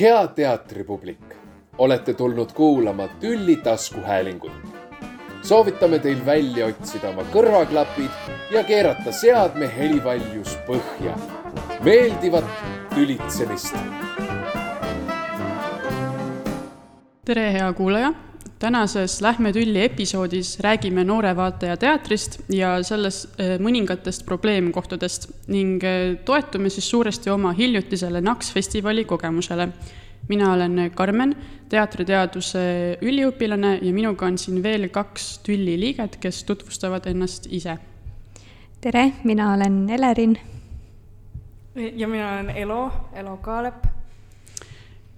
hea teatripublik, olete tulnud kuulama Tülli taskuhäälingut. soovitame teil välja otsida oma kõrvaklapid ja keerata seadme helivaljus põhja. meeldivat tülitsemist. tere, hea kuulaja tänases Lähme tülli episoodis räägime noore vaataja teatrist ja selles eh, mõningatest probleemkohtadest ning eh, toetume siis suuresti oma hiljutisele NAKS festivali kogemusele. mina olen Karmen, teatriteaduse üliõpilane ja minuga on siin veel kaks tülli liiget, kes tutvustavad ennast ise. tere, mina olen Elerin. ja mina olen Elo, Elo Kaalep.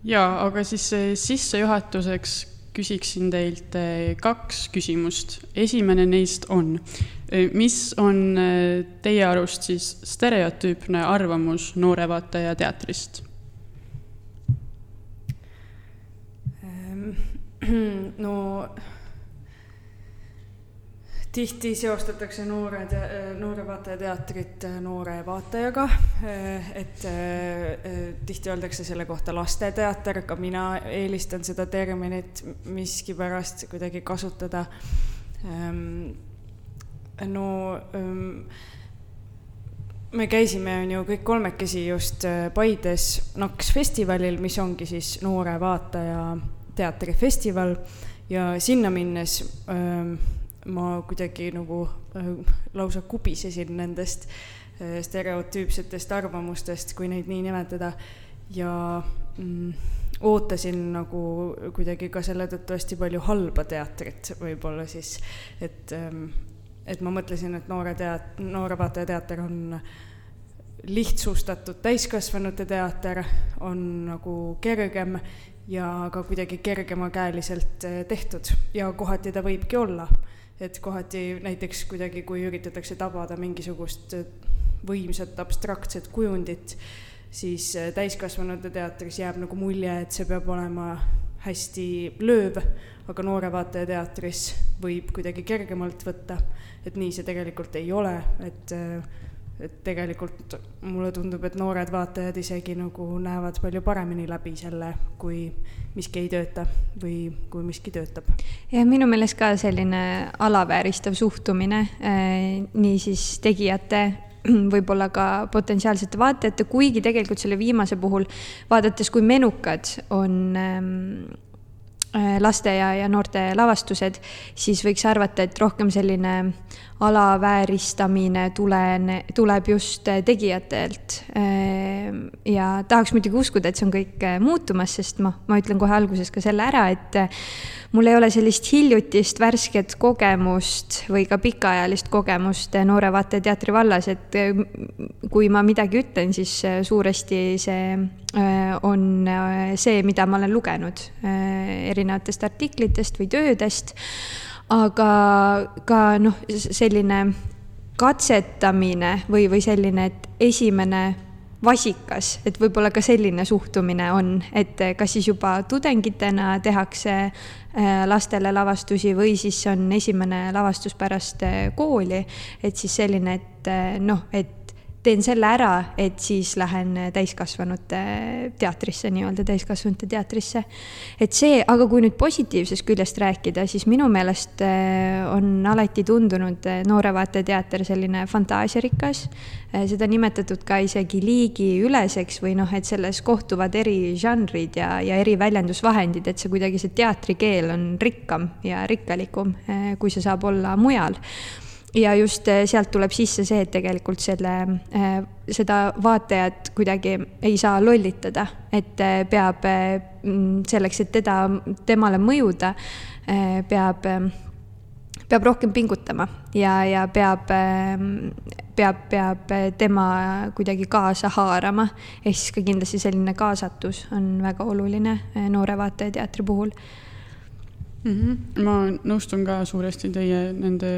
ja aga siis eh, sissejuhatuseks küsiksin teilt eh, kaks küsimust. esimene neist on, eh, mis on eh, teie arust siis stereotüüpne arvamus noore vaataja teatrist? Ehm, no tihti seostatakse noored, noore vaataja teatrit noore vaatajaga, et tihti öeldakse selle kohta lasteteater, ka mina eelistan seda terminit miskipärast kuidagi kasutada. Ehm, no ehm, me käisime, on ju, kõik kolmekesi just Paides NAKS festivalil, mis ongi siis noore vaataja teatrifestival ja sinna minnes öö, ma kuidagi nagu äh, lausa kubisesin nendest äh, stereotüüpsetest arvamustest, kui neid nii nimetada, ja mm, ootasin nagu kuidagi ka selle tõttu hästi palju halba teatrit võib-olla siis, et ähm, et ma mõtlesin, et noore teat-, noore vaataja teater on lihtsustatud täiskasvanute teater, on nagu kergem ja ka kuidagi kergemakäeliselt äh, tehtud. Ja kohati ta võibki olla et kohati näiteks kuidagi, kui üritatakse tabada mingisugust võimsat abstraktset kujundit, siis äh, täiskasvanute teatris jääb nagu mulje, et see peab olema hästi lööv, aga noore vaataja teatris võib kuidagi kergemalt võtta, et nii see tegelikult ei ole, et äh, et tegelikult mulle tundub, et noored vaatajad isegi nagu näevad palju paremini läbi selle, kui miski ei tööta või kui miski töötab. jah, minu meelest ka selline alavääristav suhtumine äh, niisiis tegijate võib-olla ka potentsiaalsete vaatajate, kuigi tegelikult selle viimase puhul vaadates, kui menukad on ähm, Äh, laste ja, ja noorte lavastused, siis võiks arvata, et rohkem selline alavääristamine tulene, tuleb just tegijatelt. Äh, ja tahaks muidugi uskuda, et see on kõik äh, muutumas, sest noh, ma ütlen kohe alguses ka selle ära, et mul ei ole sellist hiljutist värsket kogemust või ka pikaajalist kogemust Noore Vaataja teatri vallas, et kui ma midagi ütlen, siis suuresti see Äh, on äh, see, mida ma olen lugenud äh, erinevatest artiklitest või töödest. Aga ka noh, selline katsetamine või, või selline, et esimene vasikas, et võib-olla ka selline suhtumine on, et kas siis juba tudengitena tehakse lastele lavastusi või siis on esimene lavastus pärast kooli, et siis selline, et noh, et teen selle ära, et siis lähen täiskasvanute teatrisse, nii-öelda täiskasvanute teatrisse. et see, aga kui nüüd positiivsest küljest rääkida, siis minu meelest äh, on alati tundunud äh, Noore Vaataja teater selline fantaasiarikas. Äh, seda nimetatud ka isegi liigiüleseks või noh, et selles kohtuvad eri žanrid ja, ja eri väljendusvahendid, et see kuidagi see teatrikeel on rikkam ja rikkalikum, kui see saab olla mujal ja just eh, sealt tuleb sisse see, et tegelikult selle, eh, seda vaatajat kuidagi ei saa lollitada, et eh, peab mm, selleks, et teda, temale mõjuda, peab, peab rohkem pingutama ja, ja peab, peab, peab tema kuidagi kaasa haarama. ehk siis ka kindlasti selline kaasatus on väga oluline noore vaataja teatri puhul mm. -hmm. ma nõustun ka suuresti teie nende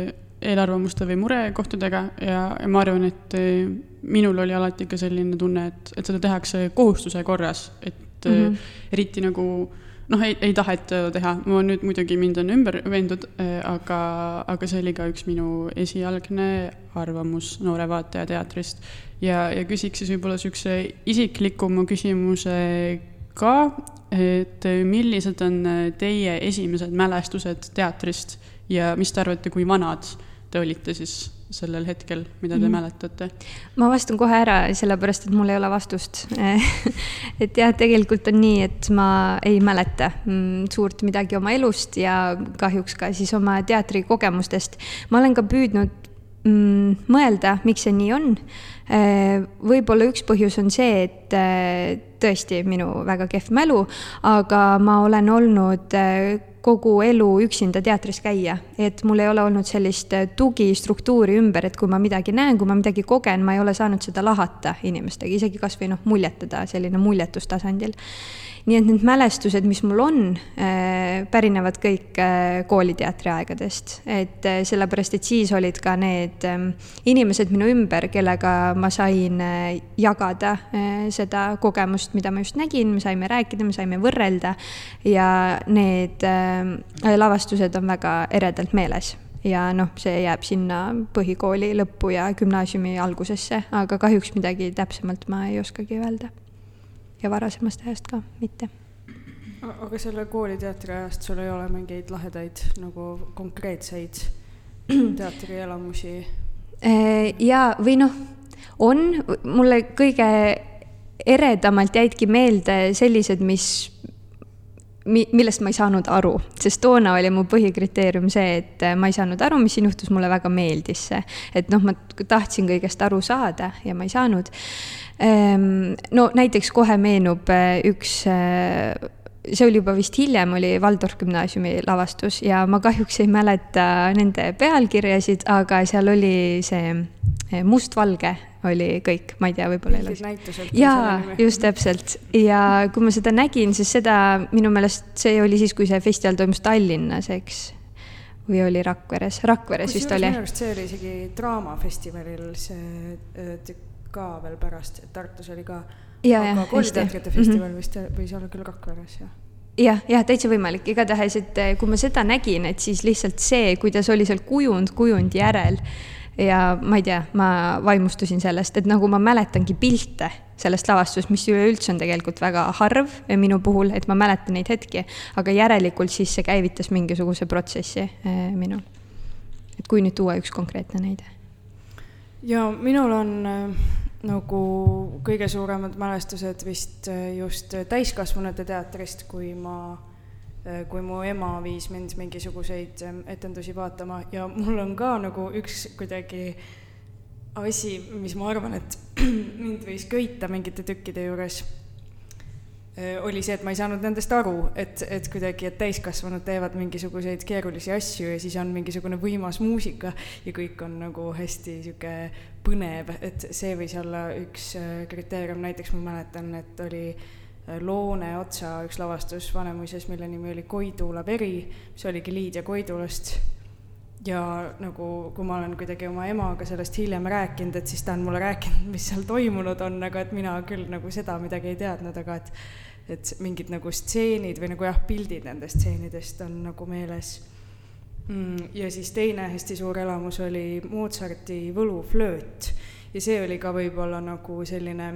eelarvamuste või murekohtadega ja, ja ma arvan, et eh, minul oli alati ka selline tunne, et, et seda tehakse kohustuse korras, et mm -hmm. eriti nagu noh, ei, ei taheta teha, ma nüüd muidugi mind on ümber veendud, eh, aga, aga see oli ka üks minu esialgne arvamus noore vaataja teatrist. ja, ja küsiks siis võib-olla niisuguse isiklikuma küsimuse ka, et millised on teie esimesed mälestused teatrist ja mis te arvate, kui vanad te olite siis sellel hetkel, mida te mm. mäletate? ma vastan kohe ära, sellepärast et mul ei ole vastust et jah, tegelikult on nii, et ma ei mäleta mm, suurt midagi oma elust ja kahjuks ka siis oma teatrikogemustest. ma olen ka püüdnud mm, mõelda, miks see nii on. Äh, võib-olla üks põhjus on see, et äh, tõesti minu väga kehv mälu, aga ma olen olnud äh, kogu elu üksinda teatris käia, et mul ei ole olnud sellist äh, tugistruktuuri ümber, et kui ma midagi näen, kui ma midagi kogen, ma ei ole saanud seda lahata inimestega, isegi kasvõi noh, muljetada selline muljetustasandil. Nii et need mälestused, mis mul on, äh, pärinevad kõik äh, kooliteatri aegadest, et äh, sellepärast, et siis olid ka need ähm, inimesed minu ümber, kellega ma sain jagada seda kogemust, mida ma just nägin, me saime rääkida, me saime võrrelda ja need lavastused on väga eredalt meeles ja noh, see jääb sinna põhikooli lõppu ja gümnaasiumi algusesse, aga kahjuks midagi täpsemalt ma ei oskagi öelda ja varasemast ajast ka mitte. aga selle kooliteatri ajast sul ei ole mingeid lahedaid nagu konkreetseid teatrielamusi? Äh, ja, või noh, on, mulle kõige eredamalt jäidki meelde sellised, mis mi-, millest ma ei saanud aru, sest toona oli mu põhikriteerium see, et ma ei saanud aru, mis siin juhtus, mulle väga meeldis see. et noh, ma tahtsin kõigest aru saada ja ma ei saanud Ehm, no näiteks kohe meenub äh, üks äh, see oli juba vist hiljem, oli Waldorf gümnaasiumi lavastus ja ma kahjuks ei mäleta nende pealkirjasid, aga seal oli see äh, mustvalge oli kõik, ma ei tea, võib-olla ei ole. jaa, just täpselt ja kui ma seda nägin, siis seda minu meelest see oli siis, kui see festival toimus Tallinnas, eks või oli Rakveres, Rakveres Kus vist oli. minu arust see oli isegi Draamafestivalil see tükk ka veel pärast, Tartus oli ka. aga kooliteatrite festival mm -hmm. vist võis olla küll Rakveres, jah jah, jah, täitsa võimalik, igatahes, et eh, kui ma seda nägin, et siis lihtsalt see, kuidas oli seal kujund kujundi järel ja ma ei tea, ma vaimustusin sellest, et nagu ma mäletangi pilte sellest lavastusest, mis üleüldse on tegelikult väga harv minu puhul, et ma mäletan neid hetki, aga järelikult siis see käivitas mingisuguse protsessi eh, minul. et kui nüüd tuua üks konkreetne näide. ja minul on äh nagu kõige suuremad mälestused vist äh, just täiskasvanute teatrist, kui ma, kui mu ema viis mind mingisuguseid ähm, etendusi vaatama ja mul on ka nagu üks kuidagi asi, mis ma arvan, et mind võis köita mingite tükkide juures Äh, oli see, et ma ei saanud nendest aru, et, et kuidagi, et täiskasvanud teevad mingisuguseid keerulisi asju ja siis on mingisugune võimas muusika ja kõik on nagu hästi sihuke põnev, et see võis olla üks äh, kriteerium, näiteks ma mäletan, et oli äh, Loone otsa üks lavastus Vanemuises, mille nimi oli Koidula veri, mis oligi Liidia Koidulast ja nagu, kui ma olen kuidagi oma emaga sellest hiljem rääkinud, et siis ta on mulle rääkinud, mis seal toimunud on, aga et mina küll nagu seda midagi ei teadnud, aga et et mingid nagu stseenid või nagu jah, pildid nendest stseenidest on nagu meeles mm,. ja siis teine hästi suur elamus oli Mozarti võluflööt ja see oli ka võib-olla nagu selline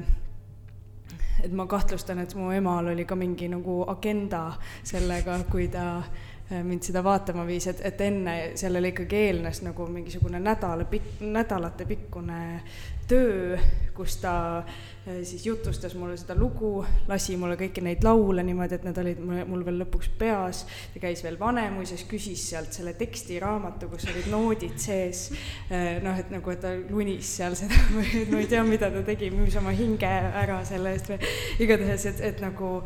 et ma kahtlustan, et mu emal oli ka mingi nagu agenda sellega, kui ta äh, mind seda vaatama viis, et, et enne sellele ikkagi eelnes nagu mingisugune nädala pikk, nädalate pikkune töö, kus ta äh, siis jutustas mulle seda lugu, lasi mulle kõiki neid laule niimoodi, et need olid mul veel lõpuks peas. ta käis veel Vanemuises, küsis sealt selle tekstiraamatu, kus olid noodid sees. Äh, noh, et nagu, et ta lunis seal seda või ma ei tea, mida ta tegi, müüs oma hinge ära selle eest või igatahes, et, et nagu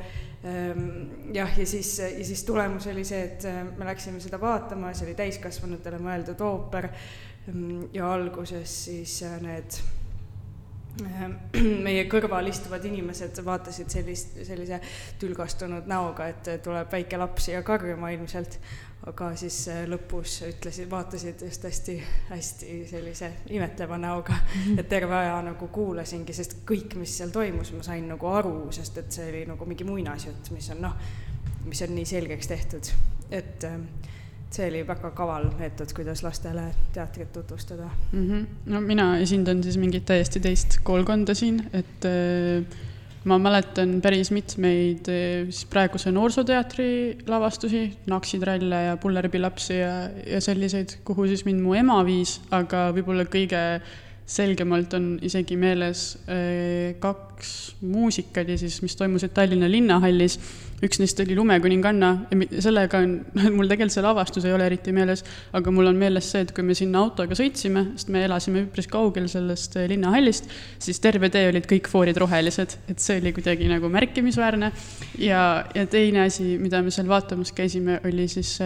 ähm, jah, ja siis, ja siis tulemus oli see, et äh, me läksime seda vaatama, see oli täiskasvanutele mõeldud ooper. Mm, ja alguses siis need meie kõrval istuvad inimesed vaatasid sellist, sellise tülgastunud näoga, et tuleb väike laps siia karjuma ilmselt. aga siis äh, lõpus ütlesid, vaatasid just hästi-hästi sellise imetleva näoga, mhm. et terve aja nagu kuulasingi, sest kõik, mis seal toimus, ma sain nagu aru, sest et see oli nagu mingi muinasjutt, mis on noh, mis on nii selgeks tehtud, et äh, see oli väga kaval meetod, kuidas lastele teatrit tutvustada mm. -hmm. no mina esindan siis mingit täiesti teist koolkonda siin, et äh, ma mäletan päris mitmeid eh, siis praeguse Noorsooteatri lavastusi, Naksitralle ja Pulleripilapsi ja, ja selliseid, kuhu siis mind mu ema viis, aga võib-olla kõige selgemalt on isegi meeles eh, kaks muusikali siis, mis toimusid Tallinna Linnahallis üks neist oli Lumekuninganna, sellega on, mul tegelikult see lavastus ei ole eriti meeles, aga mul on meeles see, et kui me sinna autoga sõitsime, sest me elasime üpris kaugel sellest eh, linnahallist, siis terve tee olid kõik foorid rohelised, et see oli kuidagi nagu märkimisväärne. ja, ja teine asi, mida me seal vaatamas käisime, oli siis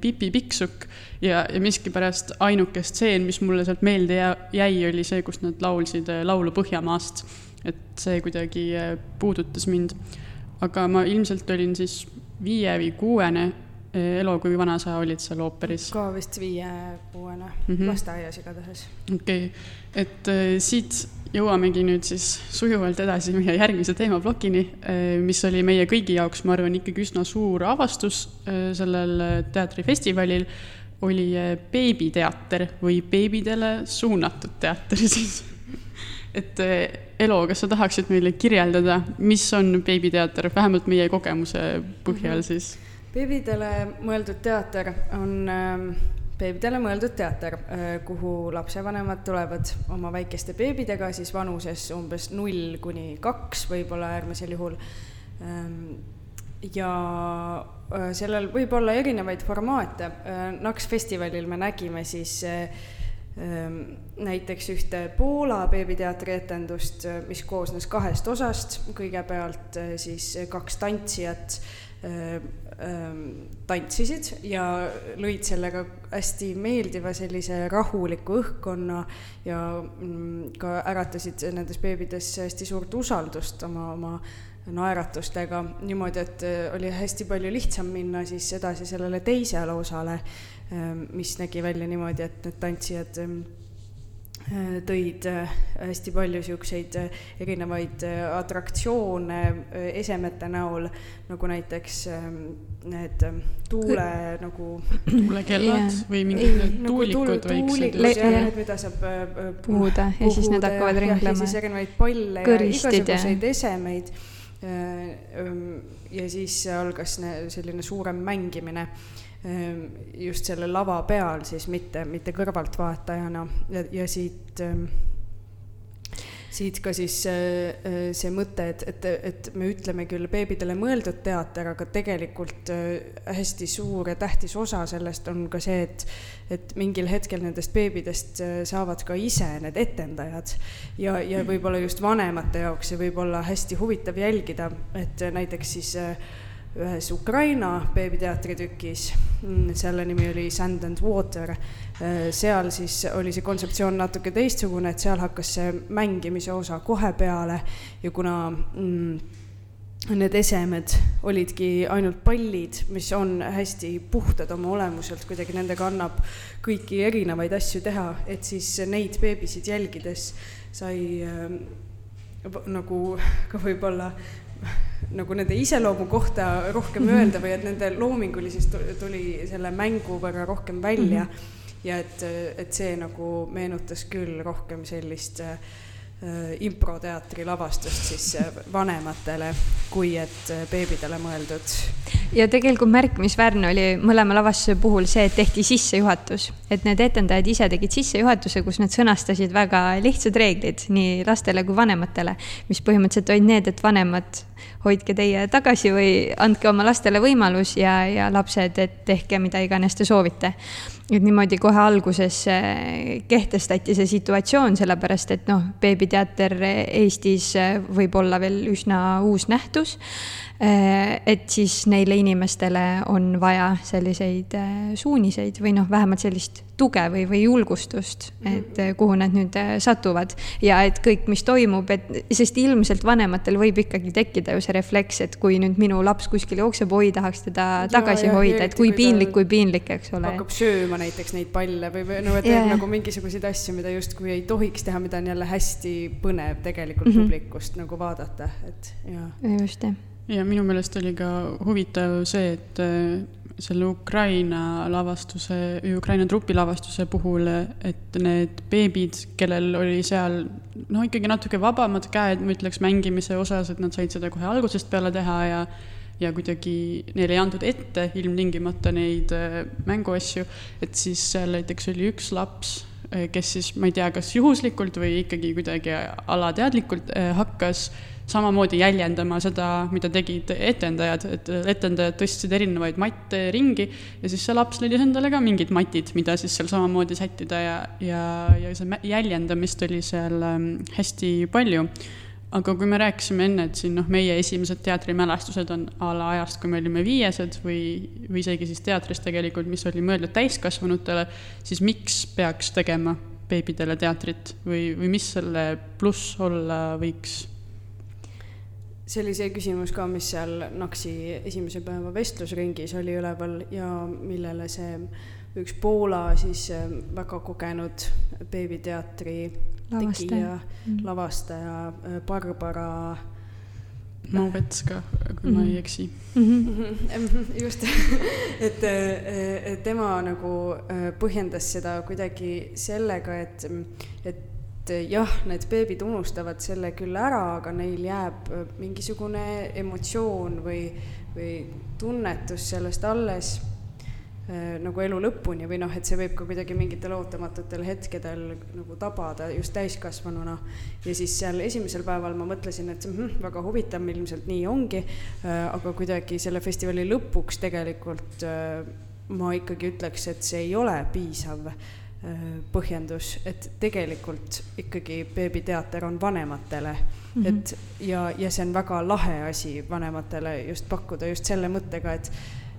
Pipi Pikksukk ja, ja miskipärast ainuke stseen, mis mulle sealt meelde jäi, oli see, kus nad laulsid eh, laulu Põhjamaast. et see kuidagi eh, puudutas mind aga ma ilmselt olin siis viie või kuuene. Eh, Elo, kui vana sa olid seal ooperis? ka vist viie-kuuene mm -hmm., lasteaias igatahes. okei okay., et äh, siit jõuamegi nüüd siis sujuvalt edasi meie järgmise teemaplokini, eh, mis oli meie kõigi jaoks, ma arvan, ikkagi üsna suur avastus sellel teatrifestivalil, oli beebiteater või beebidele suunatud teater siis et Elo, kas sa tahaksid meile kirjeldada, mis on beebiteater, vähemalt meie kogemuse põhjal mhm. siis? beebidele mõeldud teater on äh, beebidele mõeldud teater, äh, kuhu lapsevanemad tulevad oma väikeste beebidega siis vanuses umbes null kuni kaks, võib-olla äärmisel juhul. Ähm, ja äh, sellel võib olla erinevaid formaate. Äh, NAKS festivalil me nägime siis Ehm, näiteks ühte Poola beebiteatri etendust, eh, mis koosnes kahest osast, kõigepealt eh, siis kaks tantsijat ehm, ehm, tantsisid ja lõid sellega hästi meeldiva sellise rahuliku õhkkonna ja mm, ka äratasid nendes beebides hästi suurt usaldust oma, oma naeratustega. Niimoodi, et eh, oli hästi palju lihtsam minna siis edasi sellele teisele osale mis nägi välja niimoodi, et need tantsijad ähm, äh, tõid äh, hästi palju niisuguseid äh, erinevaid atraktsioone esemete näol, nagu näiteks ähm, need tuule nagu tuulekellad yeah. või mingid need nagu tuulikud väiksed. mida saab puhuda ja siis need hakkavad ringlema. ja siis erinevaid palle Kõristid, ja igasuguseid esemeid. ja siis algas selline suurem mängimine Ehm, just selle lava peal siis, mitte, mitte kõrvaltvaatajana ja, ja siit, ehm, siit ka siis äh, äh, see mõte, et, et, et me ütleme küll beebidele mõeldud teater, aga tegelikult äh, hästi suur ja tähtis osa sellest on ka see, et, et mingil hetkel nendest beebidest saavad ka ise need etendajad. ja, ja võib-olla just vanemate jaoks see võib olla hästi huvitav jälgida, et näiteks siis ühes Ukraina beebiteatri tükis, mm, selle nimi oli Sand and Water, äh, seal siis oli see kontseptsioon natuke teistsugune, et seal hakkas see mängimise osa kohe peale ja kuna mm, need esemed olidki ainult pallid, mis on hästi puhtad oma olemuselt, kuidagi nendega annab kõiki erinevaid asju teha, et siis neid beebisid jälgides sai äh, nagu ka võib-olla nagu nende iseloomu kohta rohkem mm -hmm. öelda või et nende loomingulisest tuli selle mängu võrra rohkem välja mm. -hmm. ja et, et see nagu meenutas küll rohkem sellist äh, improteatri lavastust siis äh, vanematele, kui et äh, beebidele mõeldud. ja tegelikult märkimisväärne oli mõlema lavastuse puhul see, et tehti sissejuhatus, et need etendajad ise tegid sissejuhatuse, kus nad sõnastasid väga lihtsad reeglid nii lastele kui vanematele, mis põhimõtteliselt olid need, et vanemad hoidke teie tagasi või andke oma lastele võimalus ja, ja lapsed, et tehke mida iganes te soovite. Et niimoodi kohe alguses eh, kehtestati see situatsioon, sellepärast et noh, beebiteater Eestis eh, võib olla veel üsna uus nähtus. Äh, et siis neile inimestele on vaja selliseid äh, suuniseid või noh, vähemalt sellist tuge või, või julgustust, et äh, kuhu nad nüüd satuvad. ja et kõik, mis toimub, et sest ilmselt vanematel võib ikkagi tekkida ju see refleks, et kui nüüd minu laps kuskil jookseb, oi, tahaks teda ja, tagasi ja, hoida, et kui piinlik, kui piinlik, eks ole. hakkab sööma näiteks neid palle või, või no, et yeah. nagu mingisuguseid asju, mida justkui ei tohiks teha, mida on jälle hästi põnev tegelikult mm -hmm. publikust nagu vaadata, et jaa. just, jah ja minu meelest oli ka huvitav see, et selle Ukraina lavastuse, Ukraina trupi lavastuse puhul, et need beebid, kellel oli seal no ikkagi natuke vabamad käed, ma ütleks, mängimise osas, et nad said seda kohe algusest peale teha ja ja kuidagi neile ei antud ette ilmtingimata neid äh, mänguasju, et siis seal näiteks oli üks laps, äh, kes siis, ma ei tea, kas juhuslikult või ikkagi kuidagi alateadlikult äh, hakkas samamoodi jäljendama seda, mida tegid etendajad, et etendajad tõstsid erinevaid matte ringi ja siis see laps leidis endale ka mingid matid, mida siis seal samamoodi sättida ja, ja, ja see jäljendamist oli seal ähm, hästi palju. aga kui me rääkisime enne, et siin noh, meie esimesed teatrimälestused on a la ajast, kui me olime viiesed või, või isegi siis teatris tegelikult, mis oli mõeldud täiskasvanutele, siis miks peaks tegema beebidele teatrit või, või mis selle pluss olla võiks see oli see küsimus ka, mis seal NAKS-i esimese päeva vestlusringis oli üleval ja millele see üks Poola siis äh, väga kogenud beebiteatri tegija, mm. lavastaja äh, Barbara Novetska, kui mm -hmm. ma ei mhm. eksi mm. -hmm. just et, äh, et tema nagu põhjendas seda kuidagi sellega, et, et et jah, need beebid unustavad selle küll ära, aga neil jääb äh, mingisugune emotsioon või, või tunnetus sellest alles äh, nagu elu lõpuni või noh, et see võib ka kuidagi mingitel ootamatutel hetkedel nagu tabada just täiskasvanuna. ja siis seal esimesel päeval ma mõtlesin, et hm, väga huvitav, ilmselt nii ongi, aga kuidagi selle festivali lõpuks tegelikult ma ikkagi ütleks, et see ei ole piisav põhjendus, et tegelikult ikkagi beebiteater on vanematele mm, -hmm. et ja, ja see on väga lahe asi vanematele just pakkuda just selle mõttega, et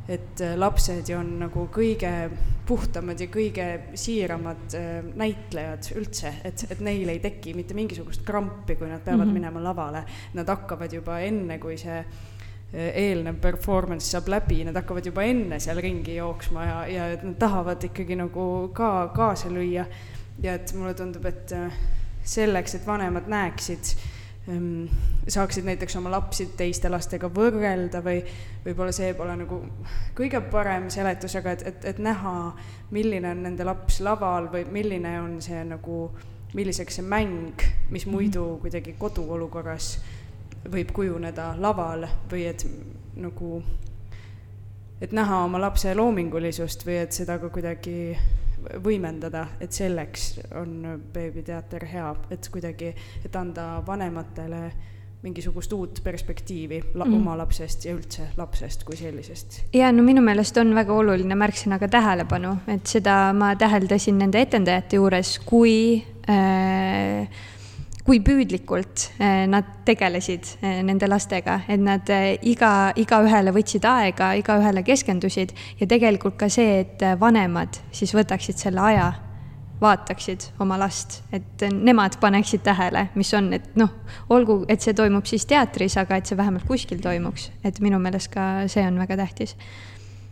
et lapsed ju on nagu kõige puhtamad ja kõige siiramad äh, näitlejad üldse, et, et neil ei teki mitte mingisugust krampi, kui nad peavad mm -hmm. minema lavale. Nad hakkavad juba enne, kui see eelnev performance saab läbi, nad hakkavad juba enne seal ringi jooksma ja, ja et nad tahavad ikkagi nagu ka kaasa lüüa. ja et mulle tundub, et äh, selleks, et vanemad näeksid, ähm, saaksid näiteks oma lapsi teiste lastega võrrelda või võib-olla see pole nagu kõige parem seletus, aga et, et, et näha, milline on nende laps laval või milline on see nagu, milliseks see mäng, mis muidu mhm. kuidagi koduolukorras võib kujuneda laval või et nagu, et näha oma lapse loomingulisust või et seda ka kuidagi võimendada, et selleks on beebiteater hea, et kuidagi, et anda vanematele mingisugust uut perspektiivi la mm. oma lapsest ja üldse lapsest kui sellisest. ja no minu meelest on väga oluline märksõna ka tähelepanu, et seda ma täheldasin nende etendajate juures, kui äh, kui püüdlikult eh, nad tegelesid eh, nende lastega, et nad eh, iga, igaühele võtsid aega, igaühele keskendusid ja tegelikult ka see, et vanemad siis võtaksid selle aja, vaataksid oma last, et nemad paneksid tähele, mis on, et noh, olgu, et see toimub siis teatris, aga et see vähemalt kuskil toimuks, et minu meelest ka see on väga tähtis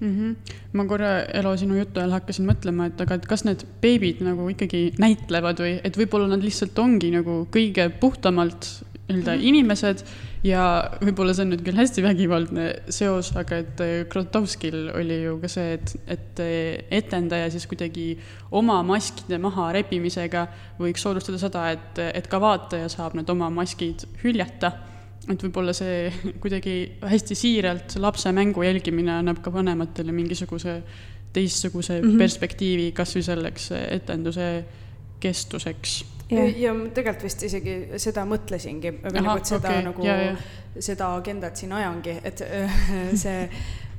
mm. -hmm. ma korra Elo sinu jutu ajal hakkasin mõtlema, et aga et kas need beebid nagu ikkagi näitlevad või et võib-olla nad lihtsalt ongi nagu kõige puhtamalt nii-öelda mm -hmm. inimesed ja võib-olla see on nüüd küll hästi vägivaldne seos, aga et äh, Krotovskil oli ju ka see, et, et äh, etendaja siis kuidagi oma maskide maha rebimisega võiks soodustada seda, et, et ka vaataja saab need oma maskid hüljata et võib-olla see kuidagi hästi siiralt lapse mängu jälgimine annab ka vanematele mingisuguse teistsuguse mm -hmm. perspektiivi kas või selleks etenduse kestuseks. ja, ja tegelikult vist isegi seda mõtlesingi, aga nagu, et seda okay. nagu, seda agendat siin ajangi, et see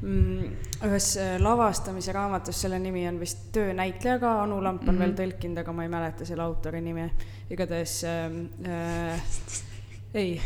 mm, ühes lavastamise raamatus, selle nimi on vist Töönäitlejaga, Anu Lamp on mm -hmm. veel tõlkinud, aga ma ei mäleta selle autori nime. igatahes äh, äh, ei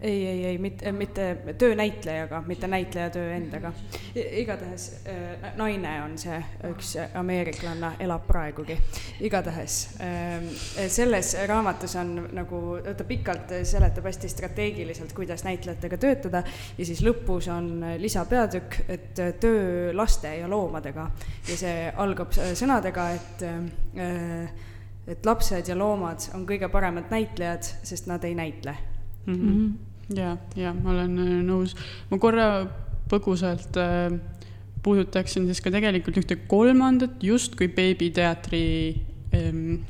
ei, ei, ei mitte, mitte töönäitlejaga, mitte näitleja töö endaga. igatahes äh, naine on see üks ameeriklanna, elab praegugi. igatahes äh, selles raamatus on nagu, ta pikalt seletab hästi strateegiliselt, kuidas näitlejatega töötada ja siis lõpus on lisapeatükk, et töö laste ja loomadega ja see algab sõnadega, et äh, et lapsed ja loomad on kõige paremad näitlejad, sest nad ei näitle. Ja, ja ma olen äh, nõus, ma korra põgusalt äh, puudutaksin siis ka tegelikult ühte kolmandat justkui beebiteatri ähm,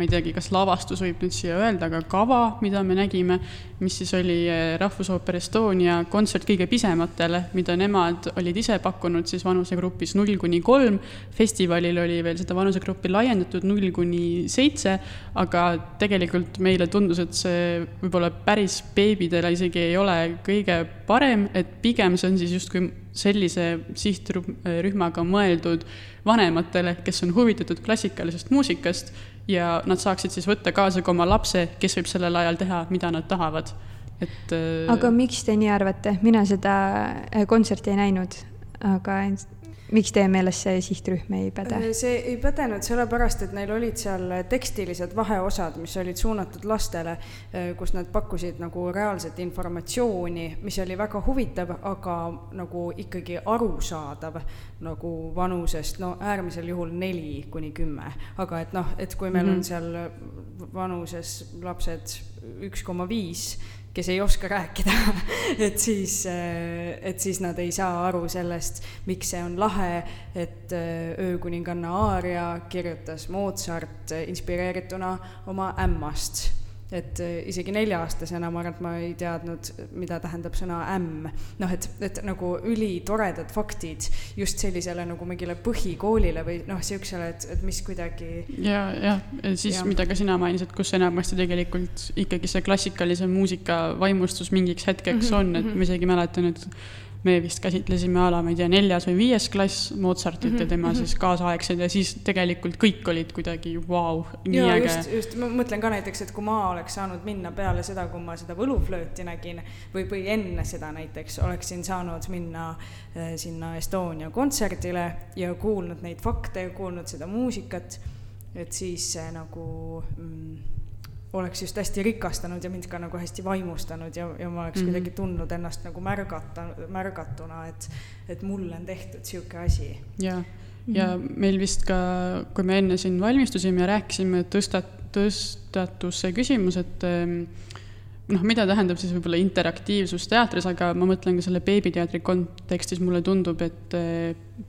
ma ei teagi, kas lavastus võib nüüd siia öelda, aga kava, mida me nägime, mis siis oli eh, Rahvusooper Estonia kontsert kõige pisematele, mida nemad olid ise pakkunud siis vanusegrupis null kuni kolm. festivalil oli veel seda vanusegruppi laiendatud null kuni seitse, aga tegelikult meile tundus, et see võib-olla päris beebidele isegi ei ole kõige parem, et pigem see on siis justkui sellise sihtrühmaga mõeldud vanematele, kes on huvitatud klassikalisest muusikast ja nad saaksid siis võtta kaasa ka oma lapse, kes võib sellel ajal teha, mida nad tahavad, et. Aga miks te nii arvate, mina seda äh, kontserti ei näinud, aga miks teie meelest see sihtrühm ei päde? Äh, see ei pädenud sellepärast, et neil olid seal tekstilised vaheosad, mis olid suunatud lastele, äh, kus nad pakkusid nagu reaalset informatsiooni, mis oli väga huvitav, aga nagu ikkagi arusaadav nagu vanusest, no äärmisel juhul neli kuni kümme. aga et noh, et kui meil mm -hmm. on seal vanuses lapsed üks koma viis, kes ei oska rääkida et siis, äh, et siis nad ei saa aru sellest, miks see on lahe, et äh, öökuninganna aaria kirjutas Mozart inspireerituna oma ämmast et äh, isegi nelja-aastasena ma arvan, et ma ei teadnud, mida tähendab sõna ämm. noh, et, et nagu ülitoredad faktid just sellisele nagu mingile põhikoolile või noh, siuksele, et, et mis kuidagi. ja, jah, siis ja. mida ka sina mainisid, kus enamasti tegelikult ikkagi see klassikalise muusika vaimustus mingiks hetkeks mm -hmm, on, et mhm. ma isegi mäletan, et me vist käsitlesime a la, ma ei tea, neljas või viies klass Mozartit mm -hmm. ja tema mm -hmm. siis kaasaegsed ja siis tegelikult kõik olid kuidagi vau wow,, nii ja, äge. just, just, ma mõtlen ka näiteks, et kui ma oleks saanud minna peale seda, kui ma seda võluflööti nägin või, või enne seda näiteks oleksin saanud minna äh, sinna Estonia kontserdile ja kuulnud neid fakte ja kuulnud seda muusikat, et siis see nagu mm, oleks just hästi rikastanud ja mind ka nagu hästi vaimustanud ja, ja ma oleks mm -hmm. kuidagi tundnud ennast nagu märgata, märgatuna, et, et mulle on tehtud sihuke asi. ja, ja mm -hmm. meil vist ka, kui me enne siin valmistusime ja rääkisime, tõstat-, tõstatus see küsimus, et ähm, noh, mida tähendab siis võib-olla interaktiivsus teatris, aga ma mõtlen ka selle beebiteatri kontekstis, mulle tundub, et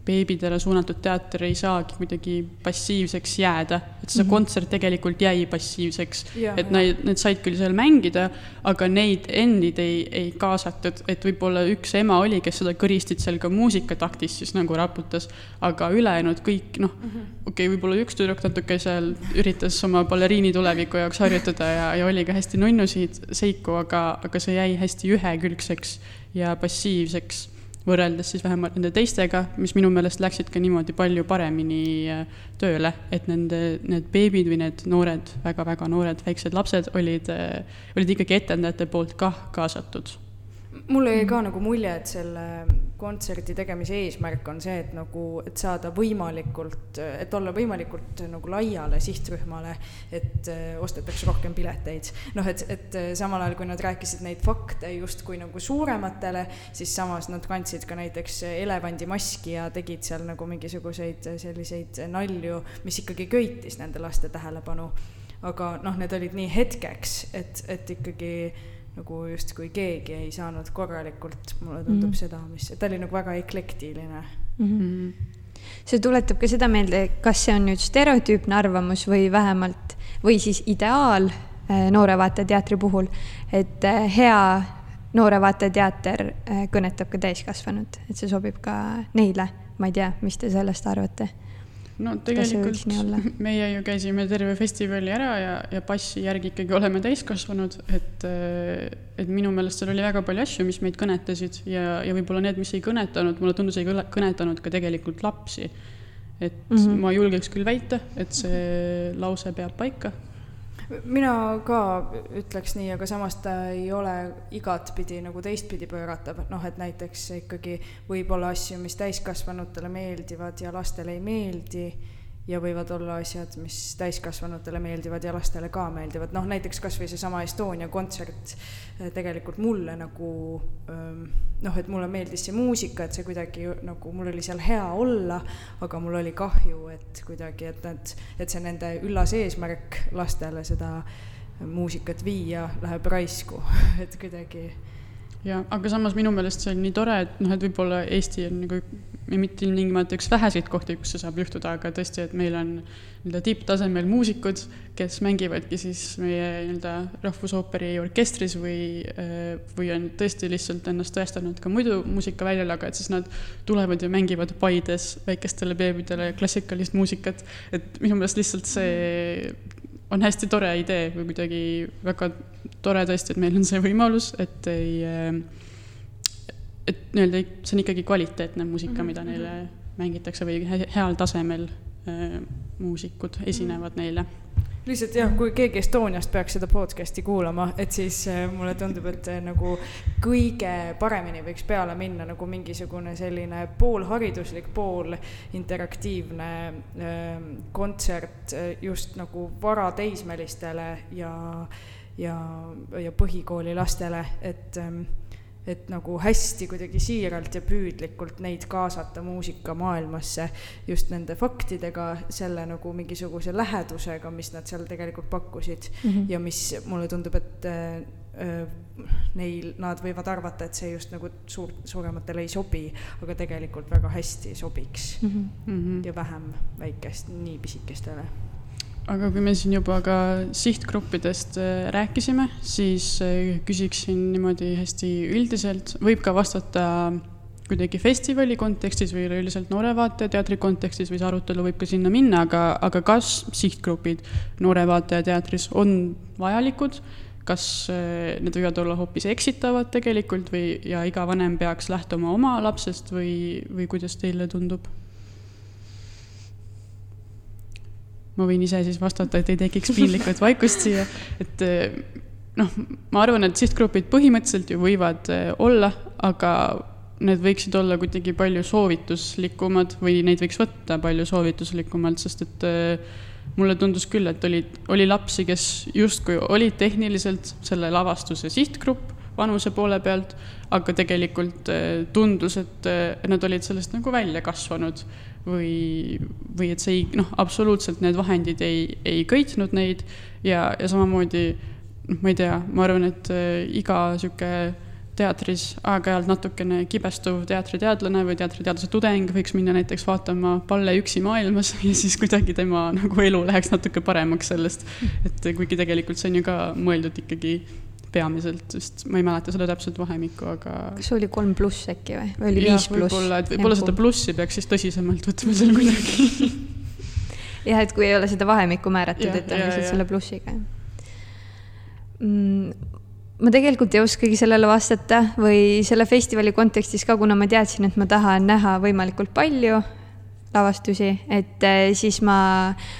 beebidele suunatud teater ei saagi kuidagi passiivseks jääda, et see mm -hmm. kontsert tegelikult jäi passiivseks. et need, need said küll seal mängida, aga neid endid ei, ei kaasatud, et võib-olla üks ema oli, kes seda kõristit seal ka muusikataktis siis nagu raputas, aga ülejäänud kõik noh mm -hmm., okei okay,, võib-olla üks tüdruk natuke seal üritas oma baleriini tuleviku jaoks harjutada ja, ja oli ka hästi nunnusid seiku, aga, aga see jäi hästi ühekülgseks ja passiivseks võrreldes siis vähemalt nende teistega, mis minu meelest läksid ka niimoodi palju paremini äh, tööle, et nende, need beebid või need noored väga,, väga-väga noored väiksed lapsed olid, äh, olid ikkagi etendajate poolt kah kaasatud. Mulle jäi ka nagu mulje, et selle kontserdi tegemise eesmärk on see, et nagu, et saada võimalikult, et olla võimalikult nagu laiale sihtrühmale, et äh, ostetakse rohkem pileteid. noh, et, et äh, samal ajal, kui nad rääkisid neid fakte justkui nagu suurematele, siis samas nad kandsid ka näiteks elevandimaski ja tegid seal nagu mingisuguseid selliseid nalju, mis ikkagi köitis nende laste tähelepanu. aga noh, need olid nii hetkeks, et, et ikkagi nagu justkui keegi ei saanud korralikult, mulle tundub mm -hmm. seda, mis, ta oli nagu väga eklektiline mm. -hmm. see tuletab ka seda meelde, kas see on nüüd stereotüüpne arvamus või vähemalt, või siis ideaal äh, noore vaataja teatri puhul, et äh, hea noore vaataja teater äh, kõnetab ka täiskasvanud, et see sobib ka neile. ma ei tea, mis te sellest arvate no tegelikult meie ju käisime terve festivali ära ja, ja passi järgi ikkagi oleme täiskasvanud, et, et minu meelest seal oli väga palju asju, mis meid kõnetasid ja, ja võib-olla need, mis ei kõnetanud, mulle tundus, ei kõnetanud ka tegelikult lapsi. et mm -hmm. ma julgeks küll väita, et see lause peab paika mina ka ütleks nii, aga samas ta ei ole igatpidi nagu teistpidi pööratav, noh, et näiteks ikkagi võib olla asju, mis täiskasvanutele meeldivad ja lastele ei meeldi ja võivad olla asjad, mis täiskasvanutele meeldivad ja lastele ka meeldivad, noh näiteks kas või seesama Estonia kontsert eh, tegelikult mulle nagu ehm, noh, et mulle meeldis see muusika, et see kuidagi nagu mul oli seal hea olla, aga mul oli kahju, et kuidagi, et nad, et see nende üllas eesmärk lastele seda muusikat viia läheb raisku, et kuidagi ja, aga samas minu meelest see on nii tore, et noh, et võib-olla Eesti on nagu mitte ilmtingimata üks väheseid kohti, kus see saab juhtuda, aga tõesti, et meil on nii-öelda tipptasemel muusikud, kes mängivadki siis meie nii-öelda rahvusooperi orkestris või, või on tõesti lihtsalt ennast tõestanud ka muidu muusikaväljal, aga et siis nad tulevad ja mängivad Paides väikestele beebidele klassikalist muusikat. et minu meelest lihtsalt see on hästi tore idee või kuidagi väga tore tõesti, et meil on see võimalus, et ei et nii-öelda see on ikkagi kvaliteetne muusika, mhm, mida neile mhm. mängitakse või heal tasemel äh, muusikud esinevad neile lihtsalt jah, kui keegi Estoniast peaks seda podcast'i kuulama, et siis äh, mulle tundub, et äh, nagu kõige paremini võiks peale minna nagu mingisugune selline poolhariduslik, pool interaktiivne äh, kontsert äh, just nagu varateismelistele ja, ja, ja põhikooli lastele, et ähm, et nagu hästi kuidagi siiralt ja püüdlikult neid kaasata muusikamaailmasse just nende faktidega, selle nagu mingisuguse lähedusega, mis nad seal tegelikult pakkusid mm -hmm. ja mis mulle tundub, et äh, neil, nad võivad arvata, et see just nagu suur, suurematele ei sobi, aga tegelikult väga hästi sobiks mm. -hmm. ja vähem väikest, nii pisikestele aga kui me siin juba ka sihtgruppidest äh, rääkisime, siis äh, küsiksin niimoodi hästi üldiselt, võib ka vastata kuidagi festivali kontekstis või üleüldiselt Noore Vaataja teatri kontekstis või see arutelu võib ka sinna minna, aga, aga kas sihtgrupid Noore Vaataja teatris on vajalikud, kas äh, need võivad olla hoopis eksitavad tegelikult või, ja iga vanem peaks lähtuma oma lapsest või, või kuidas teile tundub? Ma võin ise siis vastata, et ei tekiks piinlikut vaikust siia, et eh, noh, ma arvan, et sihtgrupid põhimõtteliselt ju võivad eh, olla, aga need võiksid olla kuidagi palju soovituslikumad või neid võiks võtta palju soovituslikumalt, sest et eh, mulle tundus küll, et olid, oli lapsi, kes justkui olid tehniliselt selle lavastuse sihtgrupp vanuse poole pealt, aga tegelikult tundus, et nad olid sellest nagu välja kasvanud või, või et see ei, noh, absoluutselt need vahendid ei, ei köitnud neid ja, ja samamoodi noh, ma ei tea, ma arvan, et äh, iga sihuke teatris aeg-ajalt natukene kibestuv teatriteadlane või teatriteadlase tudeng võiks minna näiteks vaatama Palle üksi maailmas ja siis kuidagi tema nagu elu läheks natuke paremaks sellest. et kuigi tegelikult see on ju ka mõeldud ikkagi peamiselt, sest ma ei mäleta seda täpset vahemikku, aga. kas oli kolm pluss äkki või, või oli viis pluss? võib-olla, et võib-olla seda plussi peaks siis tõsisemalt võtma seal kuidagi jah, et kui ei ole seda vahemikku määratud, et on lihtsalt selle plussiga mm ma tegelikult ei oskagi sellele vastata või selle festivali kontekstis ka, kuna ma teadsin, et ma tahan näha võimalikult palju lavastusi, et eh, siis ma äh,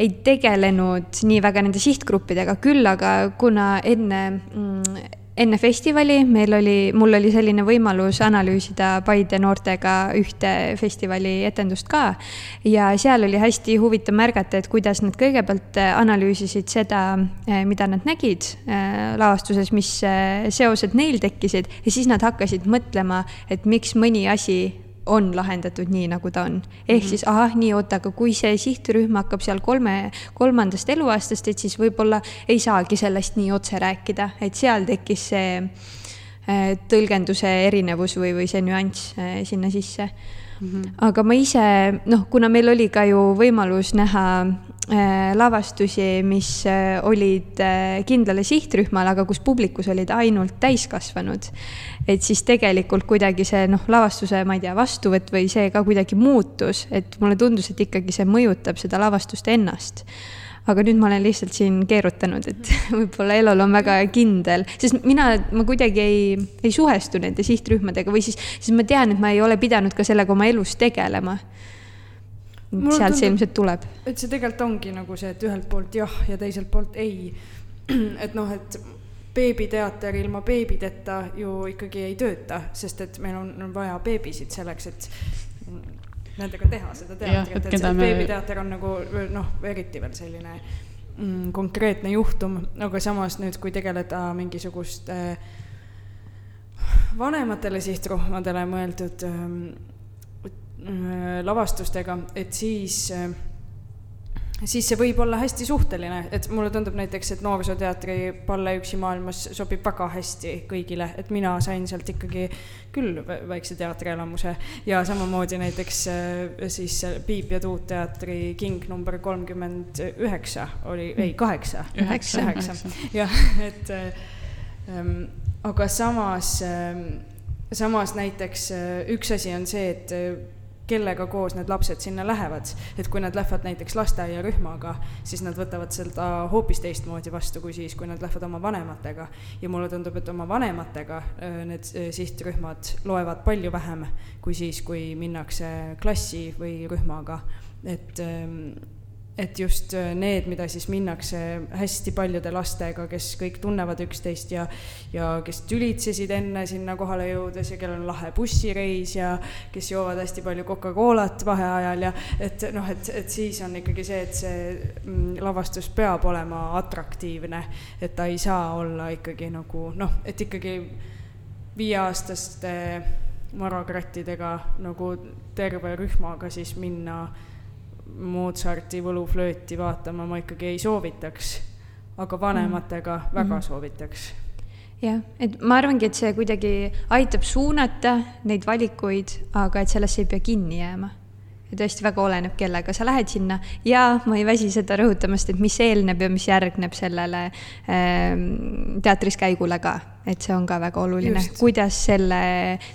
ei tegelenud nii väga nende sihtgruppidega, küll aga kuna enne mm, enne festivali meil oli, mul oli selline võimalus analüüsida Paide noortega ühte festivali etendust ka. ja seal oli hästi huvitav märgata, et kuidas nad kõigepealt analüüsisid seda, eh, mida nad nägid eh, lavastuses, mis seosed neil tekkisid ja siis nad hakkasid mõtlema, et miks mõni asi on lahendatud nii, nagu ta on. ehk mm -hmm. siis ahah, nii, oota, aga kui see sihtrühm hakkab seal kolme, kolmandast eluaastast, et siis võib-olla ei saagi sellest nii otse rääkida, et seal tekkis see äh, tõlgenduse erinevus või, või see nüanss äh, sinna sisse mm. -hmm. aga ma ise, noh, kuna meil oli ka ju võimalus näha äh, lavastusi, mis äh, olid äh, kindlale sihtrühmale, aga kus publikus olid ainult täiskasvanud, et siis tegelikult kuidagi see noh, lavastuse, ma ei tea, vastuvõtt või see ka kuidagi muutus, et mulle tundus, et ikkagi see mõjutab seda lavastust ennast. Aga nüüd ma olen lihtsalt siin keerutanud, et võib-olla Elol on väga kindel, sest mina, ma kuidagi ei, ei suhestu nende sihtrühmadega või siis, siis ma tean, et ma ei ole pidanud ka sellega oma elus tegelema. Sealt see ilmselt tuleb. et see tegelikult ongi nagu see, et ühelt poolt jah ja teiselt poolt ei. et noh, et beebiteater ilma beebideta ju ikkagi ei tööta, sest et meil on, on vaja beebisid selleks, et nendega teha seda teatrit, et, et see me... beebiteater on nagu noh, eriti veel selline mm, konkreetne juhtum, aga samas nüüd, kui tegeleda mingisuguste vanematele sihtrühmadele mõeldud äh, lavastustega, et siis äh, siis see võib olla hästi suhteline, et mulle tundub näiteks, et noorsooteatri Palle üksi maailmas sobib väga hästi kõigile, et mina sain sealt ikkagi küll väikse teatrielamuse. Ja samamoodi näiteks äh, siis Piip ja Tuut teatri King number kolmkümmend üheksa oli, ei kaheksa. üheksa, üheksa, jah, et ähm, aga samas ähm,, samas näiteks äh, üks asi on see, et kellega koos need lapsed sinna lähevad. et kui nad lähevad näiteks lasteaiarühmaga, siis nad võtavad seda hoopis teistmoodi vastu kui siis, kui nad lähevad oma vanematega. ja mulle tundub, et oma vanematega äh, need äh, sihtrühmad loevad palju vähem kui siis, kui minnakse klassi või rühmaga. et ähm, et just äh, need, mida siis minnakse hästi paljude lastega, kes kõik tunnevad üksteist ja ja kes tülitsesid enne sinna kohale jõudes ja kellel on lahe bussireis ja kes joovad hästi palju Coca-Colat vaheajal ja et noh, et, et siis on ikkagi see, et see mm, lavastus peab olema atraktiivne, et ta ei saa olla ikkagi nagu noh, et ikkagi viieaastaste marokrattidega nagu terve rühmaga siis minna Mozarti võluflööti vaatama ma ikkagi ei soovitaks, aga vanematega mm. väga mm. soovitaks. Jah, et ma arvangi, et see kuidagi aitab suunata neid valikuid, aga et sellesse ei pea kinni jääma. Ja tõesti väga oleneb, kellega sa lähed sinna. Ja ma ei väsi seda rõhutamast, et mis eelneb ja mis järgneb sellele ähm, teatris käigule ka, et see on ka väga oluline, kuidas selle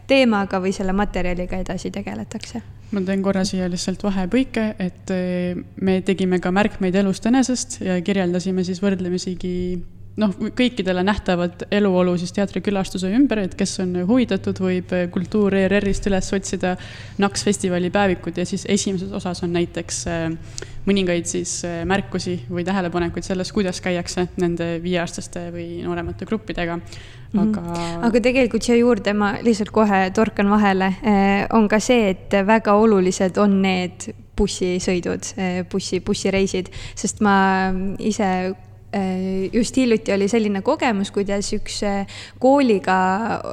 teemaga või selle materjaliga edasi tegeletakse ma teen korra siia lihtsalt vahepõike, et äh, me tegime ka märkmeid elust enesest ja kirjeldasime siis võrdlemisigi noh, kõikidele nähtavat eluolu siis teatrikülastuse ümber, et kes on huvitatud, võib Kultuur ERR-ist üles otsida Naks festivali päevikud ja siis esimeses osas on näiteks äh, mõningaid siis märkusi või tähelepanekuid sellest, kuidas käiakse nende viieaastaste või nooremate gruppidega. Aga mm. -hmm. aga tegelikult siia juurde ma lihtsalt kohe torkan vahele, äh, on ka see, et väga olulised on need bussisõidud, bussi, bussireisid, sest ma ise Äh, just hiljuti oli selline kogemus, kuidas üks äh, kooliga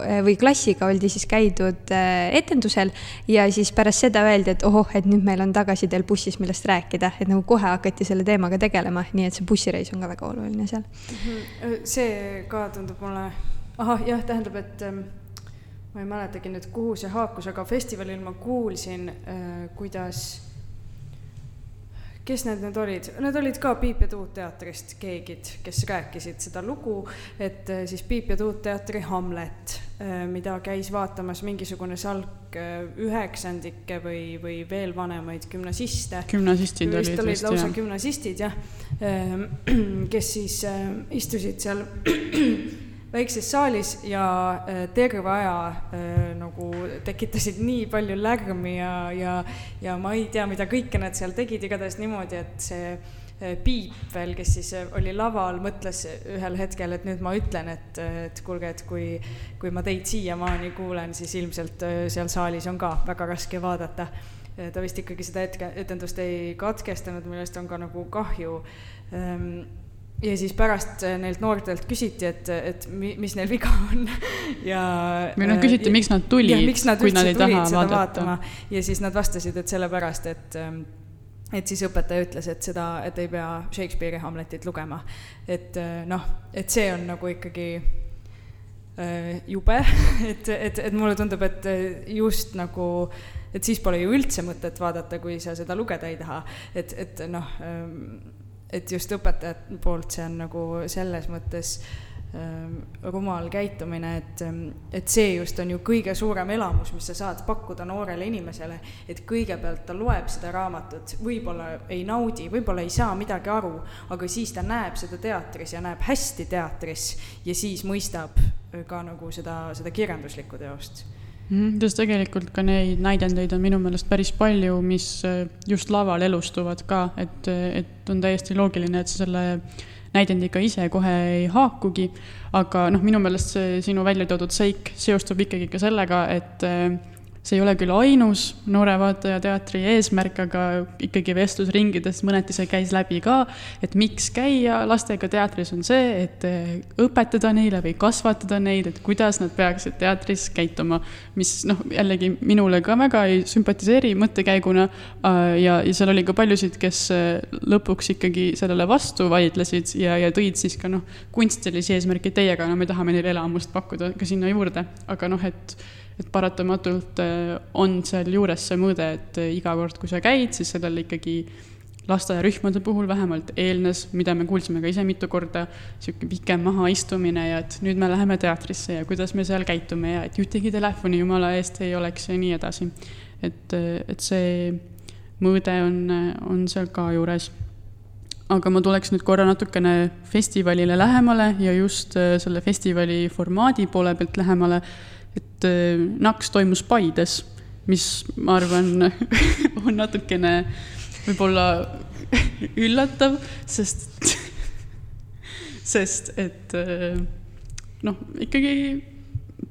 äh, või klassiga oldi siis käidud etendusel ja siis pärast seda öeldi, et ohoh, et nüüd meil on tagasi teil bussis, millest rääkida, et nagu kohe hakati selle teemaga tegelema, nii et see bussireis on ka väga oluline seal. Mhm. see ka tundub mulle, ahah, jah, tähendab, et ähm, ma ei mäletagi nüüd, kuhu see haakus, aga festivalil ma kuulsin, kuidas kes need nüüd olid, need olid ka Piip ja Tuut teatrist keegi, kes rääkisid seda lugu, et eh, siis Piip ja Tuut teatri Hamlet, eh, mida käis vaatamas mingisugune salk üheksandikke või, või veel vanemaid gümnasiste. gümnasistid olid vist, olid lausa jah. gümnasistid jah, kes siis istusid seal väikses saalis ja äh, terve aja äh, nagu tekitasid nii palju lärmi ja, ja, ja ma ei tea, mida kõike nad seal tegid, igatahes niimoodi, et see äh, Piip veel, kes siis oli laval, mõtles ühel hetkel, et nüüd ma ütlen, et, et kuulge, et kui, kui ma teid siiamaani kuulen, siis ilmselt seal saalis on ka väga raske vaadata. ta vist ikkagi seda hetke, etendust ei katkestanud, millest on ka nagu kahju ehm, ja siis pärast äh, neilt noortelt küsiti, et, et mis neil viga on ja. või noh, küsiti, miks nad tulid, kui nad ei taha vaadata. ja siis nad vastasid, et sellepärast, et ähm, et siis õpetaja ütles, et seda, et ei pea Shakespeare'i Hamletit lugema. et äh, noh, et see on nagu ikkagi äh, jube, et, et, et mulle tundub, et just nagu, et siis pole ju üldse mõtet vaadata, kui sa seda lugeda ei taha. et, et noh ähm, et just õpetajate poolt see on nagu selles mõttes ähm, rumal käitumine, et, ähm, et see just on ju kõige suurem elamus, mis sa saad pakkuda noorele inimesele, et kõigepealt ta loeb seda raamatut, võib-olla ei naudi, võib-olla ei saa midagi aru, aga siis ta näeb seda teatris ja näeb hästi teatris ja siis mõistab ka nagu seda, seda kirjanduslikku teost. Sest tegelikult ka neid näidendeid on minu meelest päris palju, mis äh, just laval elustuvad ka, et, et on täiesti loogiline, et sa selle näidendiga ise kohe ei haakugi. aga noh, minu meelest see sinu välja toodud seik seostub ikkagi ka sellega, et äh, see ei ole küll ainus Noore Vaataja teatri eesmärk, aga ikkagi vestlusringides mõneti see käis läbi ka, et miks käia lastega teatris, on see, et õpetada neile või kasvatada neid, et kuidas nad peaksid teatris käituma. mis noh, jällegi minule ka väga ei sümpatiseeri mõttekäiguna ja, ja seal oli ka paljusid, kes lõpuks ikkagi sellele vastu vaidlesid ja, ja tõid siis ka noh, kunstilisi eesmärke teiega, no me tahame neile elamust pakkuda ka sinna juurde, aga noh, et et paratamatult äh, on sealjuures see mõõde, et äh, iga kord, kui sa käid, siis sellele ikkagi lasteaiarühmade puhul vähemalt eelnes, mida me kuulsime ka ise mitu korda, niisugune pikem mahaistumine ja et nüüd me läheme teatrisse ja kuidas me seal käitume ja et ühtegi telefoni jumala eest ei oleks ja nii edasi. et, äh, et see mõõde on, on seal ka juures. aga ma tuleks nüüd korra natukene festivalile lähemale ja just selle festivali formaadi poole pealt lähemale et äh, NAKS toimus Paides, mis ma arvan, on natukene võib-olla üllatav, sest, sest et äh, noh, ikkagi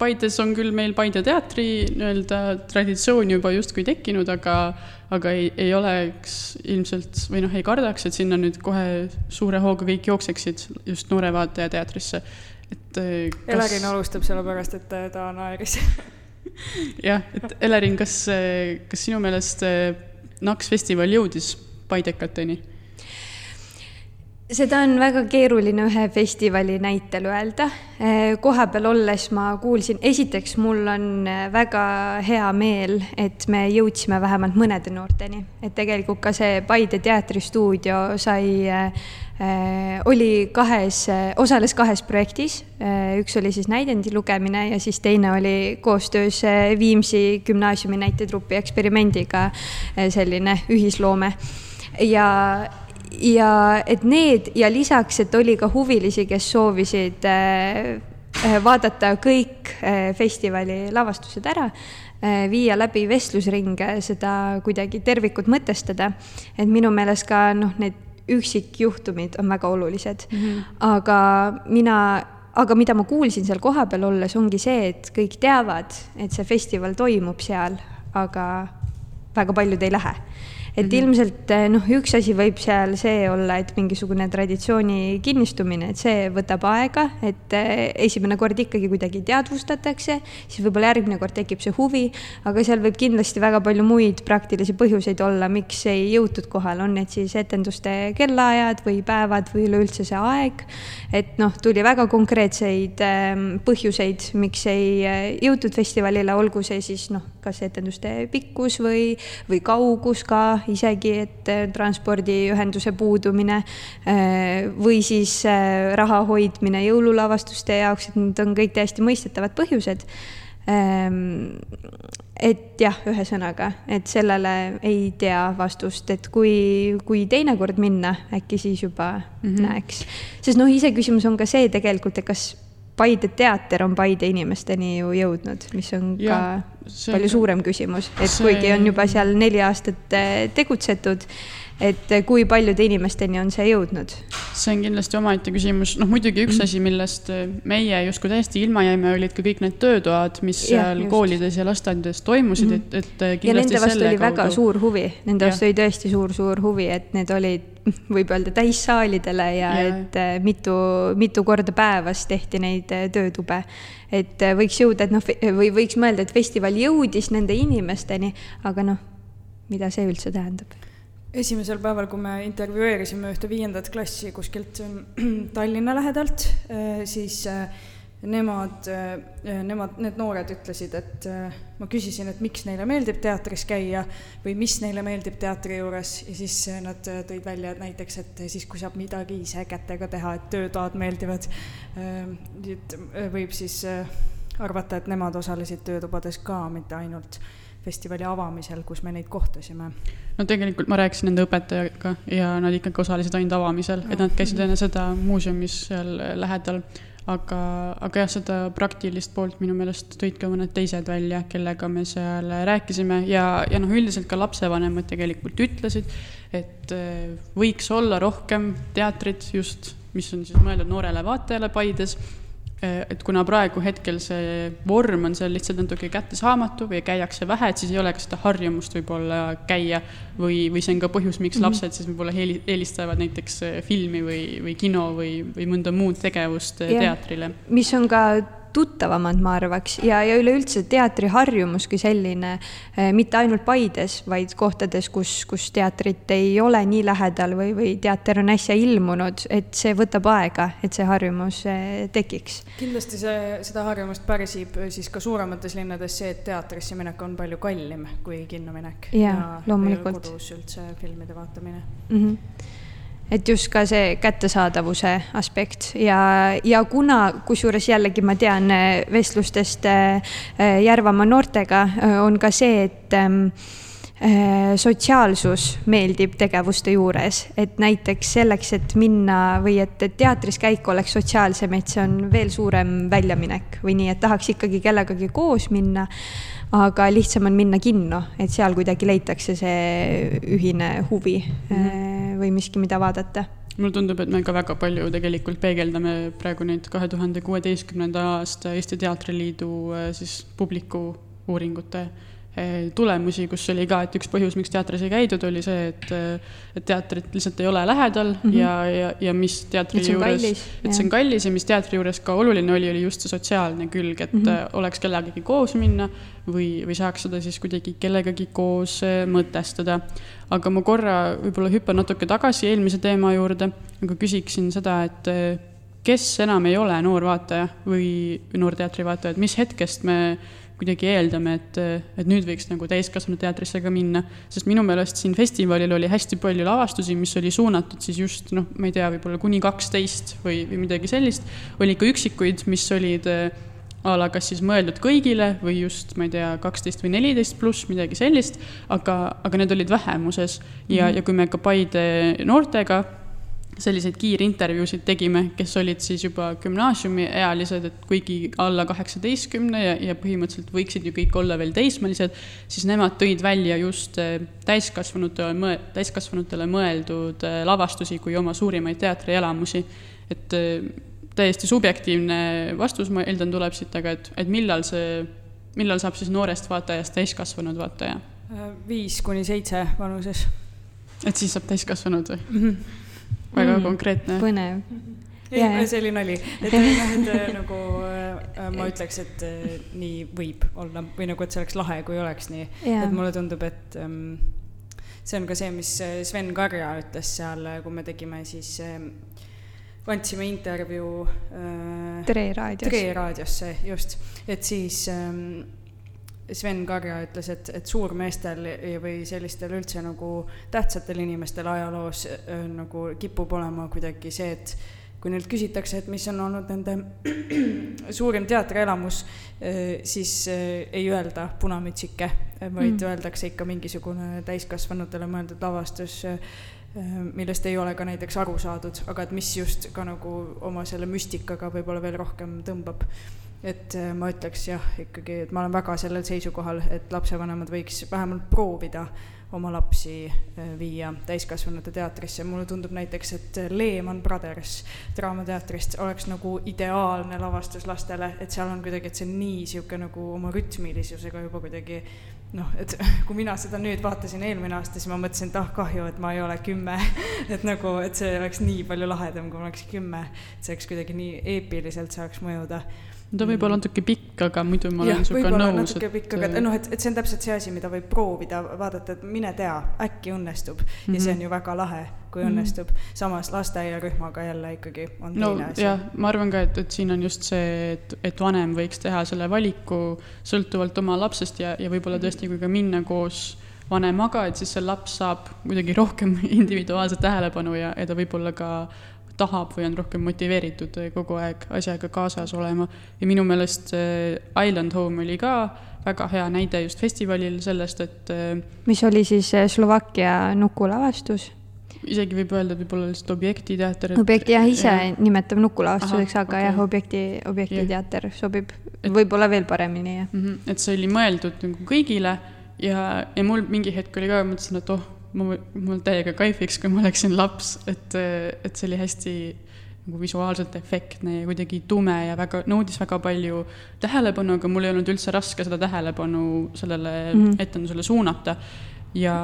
Paides on küll meil Paide teatri nii-öelda traditsioon juba justkui tekkinud, aga, aga ei, ei oleks ilmselt või noh, ei kardaks, et sinna nüüd kohe suure hooga kõik jookseksid just Noore Vaataja teatrisse et äh, kas... Elerin alustab sellepärast, et äh, ta naeris jah, et Elerin, kas, äh, kas sinu meelest NAKS festival jõudis paidekateni? Seda on väga keeruline ühe festivali näitel öelda. kohapeal olles ma kuulsin, esiteks mul on väga hea meel, et me jõudsime vähemalt mõnede noorteni, et tegelikult ka see Paide teatristuudio sai Äh, oli kahes, osales kahes projektis, üks oli siis näidendi lugemine ja siis teine oli koostöös Viimsi gümnaasiumi näitetrupi eksperimendiga selline ühisloome. ja, ja et need ja lisaks, et oli ka huvilisi, kes soovisid vaadata kõik festivali lavastused ära, viia läbi vestlusringe, seda kuidagi tervikut mõtestada. et minu meelest ka noh, need üksikjuhtumid on väga olulised mm. -hmm. aga mina, aga mida ma kuulsin seal kohapeal olles, ongi see, et kõik teavad, et see festival toimub seal, aga väga paljud ei lähe et mm -hmm. ilmselt eh, noh, üks asi võib seal see olla, et mingisugune traditsiooni kinnistumine, et see võtab aega, et eh, esimene kord ikkagi kuidagi teadvustatakse, siis võib-olla järgmine kord tekib see huvi, aga seal võib kindlasti väga palju muid praktilisi põhjuseid olla, miks ei jõutud kohale, on need siis etenduste kellaajad või päevad või üleüldse see aeg. et noh, tuli väga konkreetseid ehm, põhjuseid, miks ei eh, jõutud festivalile, olgu see siis noh, kas etenduste pikkus või, või kaugus ka isegi, et äh, transpordiühenduse puudumine äh, või siis äh, raha hoidmine jõululavastuste jaoks, et need on kõik täiesti mõistetavad põhjused ähm, et jah, ühesõnaga, et sellele ei tea vastust, et kui, kui teinekord minna, äkki siis juba mm -hmm. näeks. sest noh, iseküsimus on ka see tegelikult, et kas Paide teater on Paide inimesteni ju jõudnud, mis on ja, ka palju suurem küsimus, et see... kuigi on juba seal neli aastat eh, tegutsetud et kui paljude inimesteni on see jõudnud? see on kindlasti omaette küsimus, noh muidugi üks asi, millest meie justkui täiesti ilma jäime, olid ka kõik need töötoad, mis ja, seal just. koolides ja lasteaedades toimusid mm, -hmm. et, et ja nende vastu oli kaudu... väga suur huvi, nende vastu oli tõesti suur-suur huvi, et need olid, võib öelda, täissaalidele ja, ja et mitu, mitu korda päevas tehti neid töötube. et võiks jõuda, et noh, või võiks mõelda, et festival jõudis nende inimesteni, aga noh, mida see üldse tähendab esimesel päeval, kui me intervjueerisime ühte viiendat klassi kuskilt Tallinna lähedalt, äh, siis äh, nemad, äh, nemad, need noored ütlesid, et ma küsisin, et miks neile meeldib teatris käia või mis neile meeldib teatri juures ja siis nad tõid välja, et näiteks, et siis, kui saab midagi ise kätega teha, et töötoad meeldivad. võib siis arvata, et nemad osalesid töötubades ka, mitte ainult festivali avamisel, kus me neid kohtasime. no tegelikult ma rääkisin nende õpetajaga ja nad ikkagi osalesid ainult avamisel, et nad käisid enne seda muuseumis seal lähedal. aga, aga jah, seda praktilist poolt minu meelest tõid ka mõned teised välja, kellega me seal rääkisime ja, ja noh, üldiselt ka lapsevanemad tegelikult ütlesid, et eh, võiks olla rohkem teatrit just, mis on siis mõeldud noorele vaatajale Paides et kuna praegu hetkel see vorm on seal lihtsalt natuke kättesaamatu või käiakse vähe, et siis ei ole ka seda harjumust võib-olla käia või, või see on ka põhjus, miks mm -hmm. lapsed siis võib-olla eelistavad näiteks filmi või, või kino või, või mõnda muud tegevust yeah. teatrile. mis on ka tuttavamad, ma arvaks, ja, ja üleüldse teatriharjumus kui selline, eh, mitte ainult Paides, vaid kohtades, kus, kus teatrit ei ole nii lähedal või, või teater on äsja ilmunud, et see võtab aega, et see harjumus eh, tekiks. kindlasti see, seda harjumust pärsib siis ka suuremates linnades see, et teatrisse minek on palju kallim kui kinno minek. ja, ja loomulikult. kodus üldse filmide vaatamine mm. -hmm et just ka see kättesaadavuse aspekt. Ja, ja kuna, kusjuures jällegi ma tean äh, vestlustest äh, äh, Järvamaa noortega, on ka see, et ähm, sotsiaalsus meeldib tegevuste juures, et näiteks selleks, et minna või et, et teatris käik oleks sotsiaalsem, et see on veel suurem väljaminek. Või nii, et tahaks ikkagi kellegagi koos minna aga lihtsam on minna kinno, et seal kuidagi leitakse see ühine huvi mm -hmm. või miski, mida vaadata mulle tundub, et me ka väga palju tegelikult peegeldame praegu neid kahe tuhande kuueteistkümnenda aasta Eesti Teatriliidu äh, siis publiku uuringute Eh, tulemusi, kus oli ka, et üks põhjus, miks teatris ei käidud, oli see, et, eh, et teatrit lihtsalt ei ole lähedal mm -hmm. ja, ja, ja mis teatri juures, et see on kallis ja mis teatri juures ka oluline oli, oli just see sotsiaalne külg, et mm -hmm. oleks kellegagi koos minna või, või saaks seda siis kuidagi kellegagi koos mõtestada. aga ma korra võib-olla hüppan natuke tagasi eelmise teema juurde, aga küsiksin seda, et kes enam ei ole noor vaataja või noor teatrivaataja, et mis hetkest me kuidagi eeldame, et, et nüüd võiks nagu täiskasvanute teatrisse ka minna. sest minu meelest siin festivalil oli hästi palju lavastusi, mis oli suunatud siis just noh, ma ei tea, võib-olla kuni kaksteist või, või midagi sellist. oli ka üksikuid, mis olid a la kas siis mõeldud kõigile või just, ma ei tea, kaksteist või neliteist pluss, midagi sellist, aga, aga need olid vähemuses ja mm, -hmm. ja kui me ka Paide noortega selliseid kiirintervjuusid tegime, kes olid siis juba gümnaasiumiealised, et kuigi alla kaheksateistkümne ja, ja põhimõtteliselt võiksid ju kõik olla veel teismelised, siis nemad tõid välja just eh, täiskasvanutele mõe-, täiskasvanutele mõeldud eh, lavastusi kui oma suurimaid teatrielamusi. et eh, täiesti subjektiivne vastus, ma eeldan, tuleb siit, aga et, et millal see, millal saab siis noorest vaatajast täiskasvanud vaataja? viis kuni seitse vanuses. et siis saab täiskasvanud või mm? -hmm väga mm. konkreetne. põnev. ei, see oli nali, et noh, et äh, nagu äh, ma ütleks, et äh, nii võib olla või nagu, et see oleks lahe, kui oleks nii. et mulle tundub, et ähm, see on ka see, mis Sven Karja ütles seal, kui me tegime siis äh, andsime intervjuu äh, Tre raadios. Tre raadiosse, just, et siis ähm, Sven Karja ütles, et, et suurmeestel või sellistel üldse nagu tähtsatel inimestel ajaloos äh, nagu kipub olema kuidagi see, et kui neilt küsitakse, et mis on olnud nende suurim teatrielamus, äh, siis äh, ei öelda punamütsike, vaid mm. öeldakse ikka mingisugune täiskasvanutele mõeldud lavastus, millest ei ole ka näiteks aru saadud, aga et mis just ka nagu oma selle müstikaga võib-olla veel rohkem tõmbab et äh, ma ütleks jah, ikkagi, et ma olen väga sellel seisukohal, et lapsevanemad võiks vähemalt proovida oma lapsi äh, viia täiskasvanute teatrisse, mulle tundub näiteks, et Lehman Brothers Draamateatrist oleks nagu ideaalne lavastus lastele, et seal on kuidagi, et see on nii niisugune nagu oma rütmilisusega juba kuidagi noh, et kui mina seda nüüd vaatasin eelmine aasta, siis ma mõtlesin, et ah kahju, et ma ei ole kümme. Et nagu, et see oleks nii palju lahedam, kui ma oleks kümme, et see oleks kuidagi nii eepiliselt saaks mõjuda ta võib olla natuke pikk, aga muidu ma olen sinuga nõus. natuke pikk, aga noh, et, et see on täpselt see asi, mida võib proovida, vaadata, et mine tea, äkki õnnestub mm -hmm. ja see on mhm. ju väga lahe, kui mm -hmm. õnnestub. samas lasteaiarühmaga jälle ikkagi on no, teine asi. jah, ma arvan ka, et, et siin on just see, et, et vanem võiks teha selle valiku sõltuvalt oma lapsest ja, ja võib-olla mhm. tõesti, kui ka minna koos vanemaga, et siis see laps saab kuidagi rohkem individuaalset tähelepanu ja, ja ta võib-olla ka tahab või on rohkem motiveeritud eh, kogu aeg asjaga kaasas olema. ja minu meelest eh, Island Home oli ka väga hea näide just festivalil sellest, et. Eh, mis oli siis Slovakkia nukulavastus? isegi võib öelda, et võib-olla lihtsalt objektiteater. objekti jah, ise ja. nimetab nukulavastuseks, aga okay. jah, objekti, objektiteater sobib võib-olla veel paremini, jah mm. -hmm. et see oli mõeldud nagu kõigile ja, ja mul mingi hetk oli ka, mõtlesin, et oh, ma, mul täiega kaifiks, kui ma oleksin laps, et, et see oli hästi nagu visuaalselt efektne ja kuidagi tume ja väga, nõudis väga palju tähelepanu, aga mul ei olnud üldse raske seda tähelepanu sellele mm -hmm. etendusele suunata ja,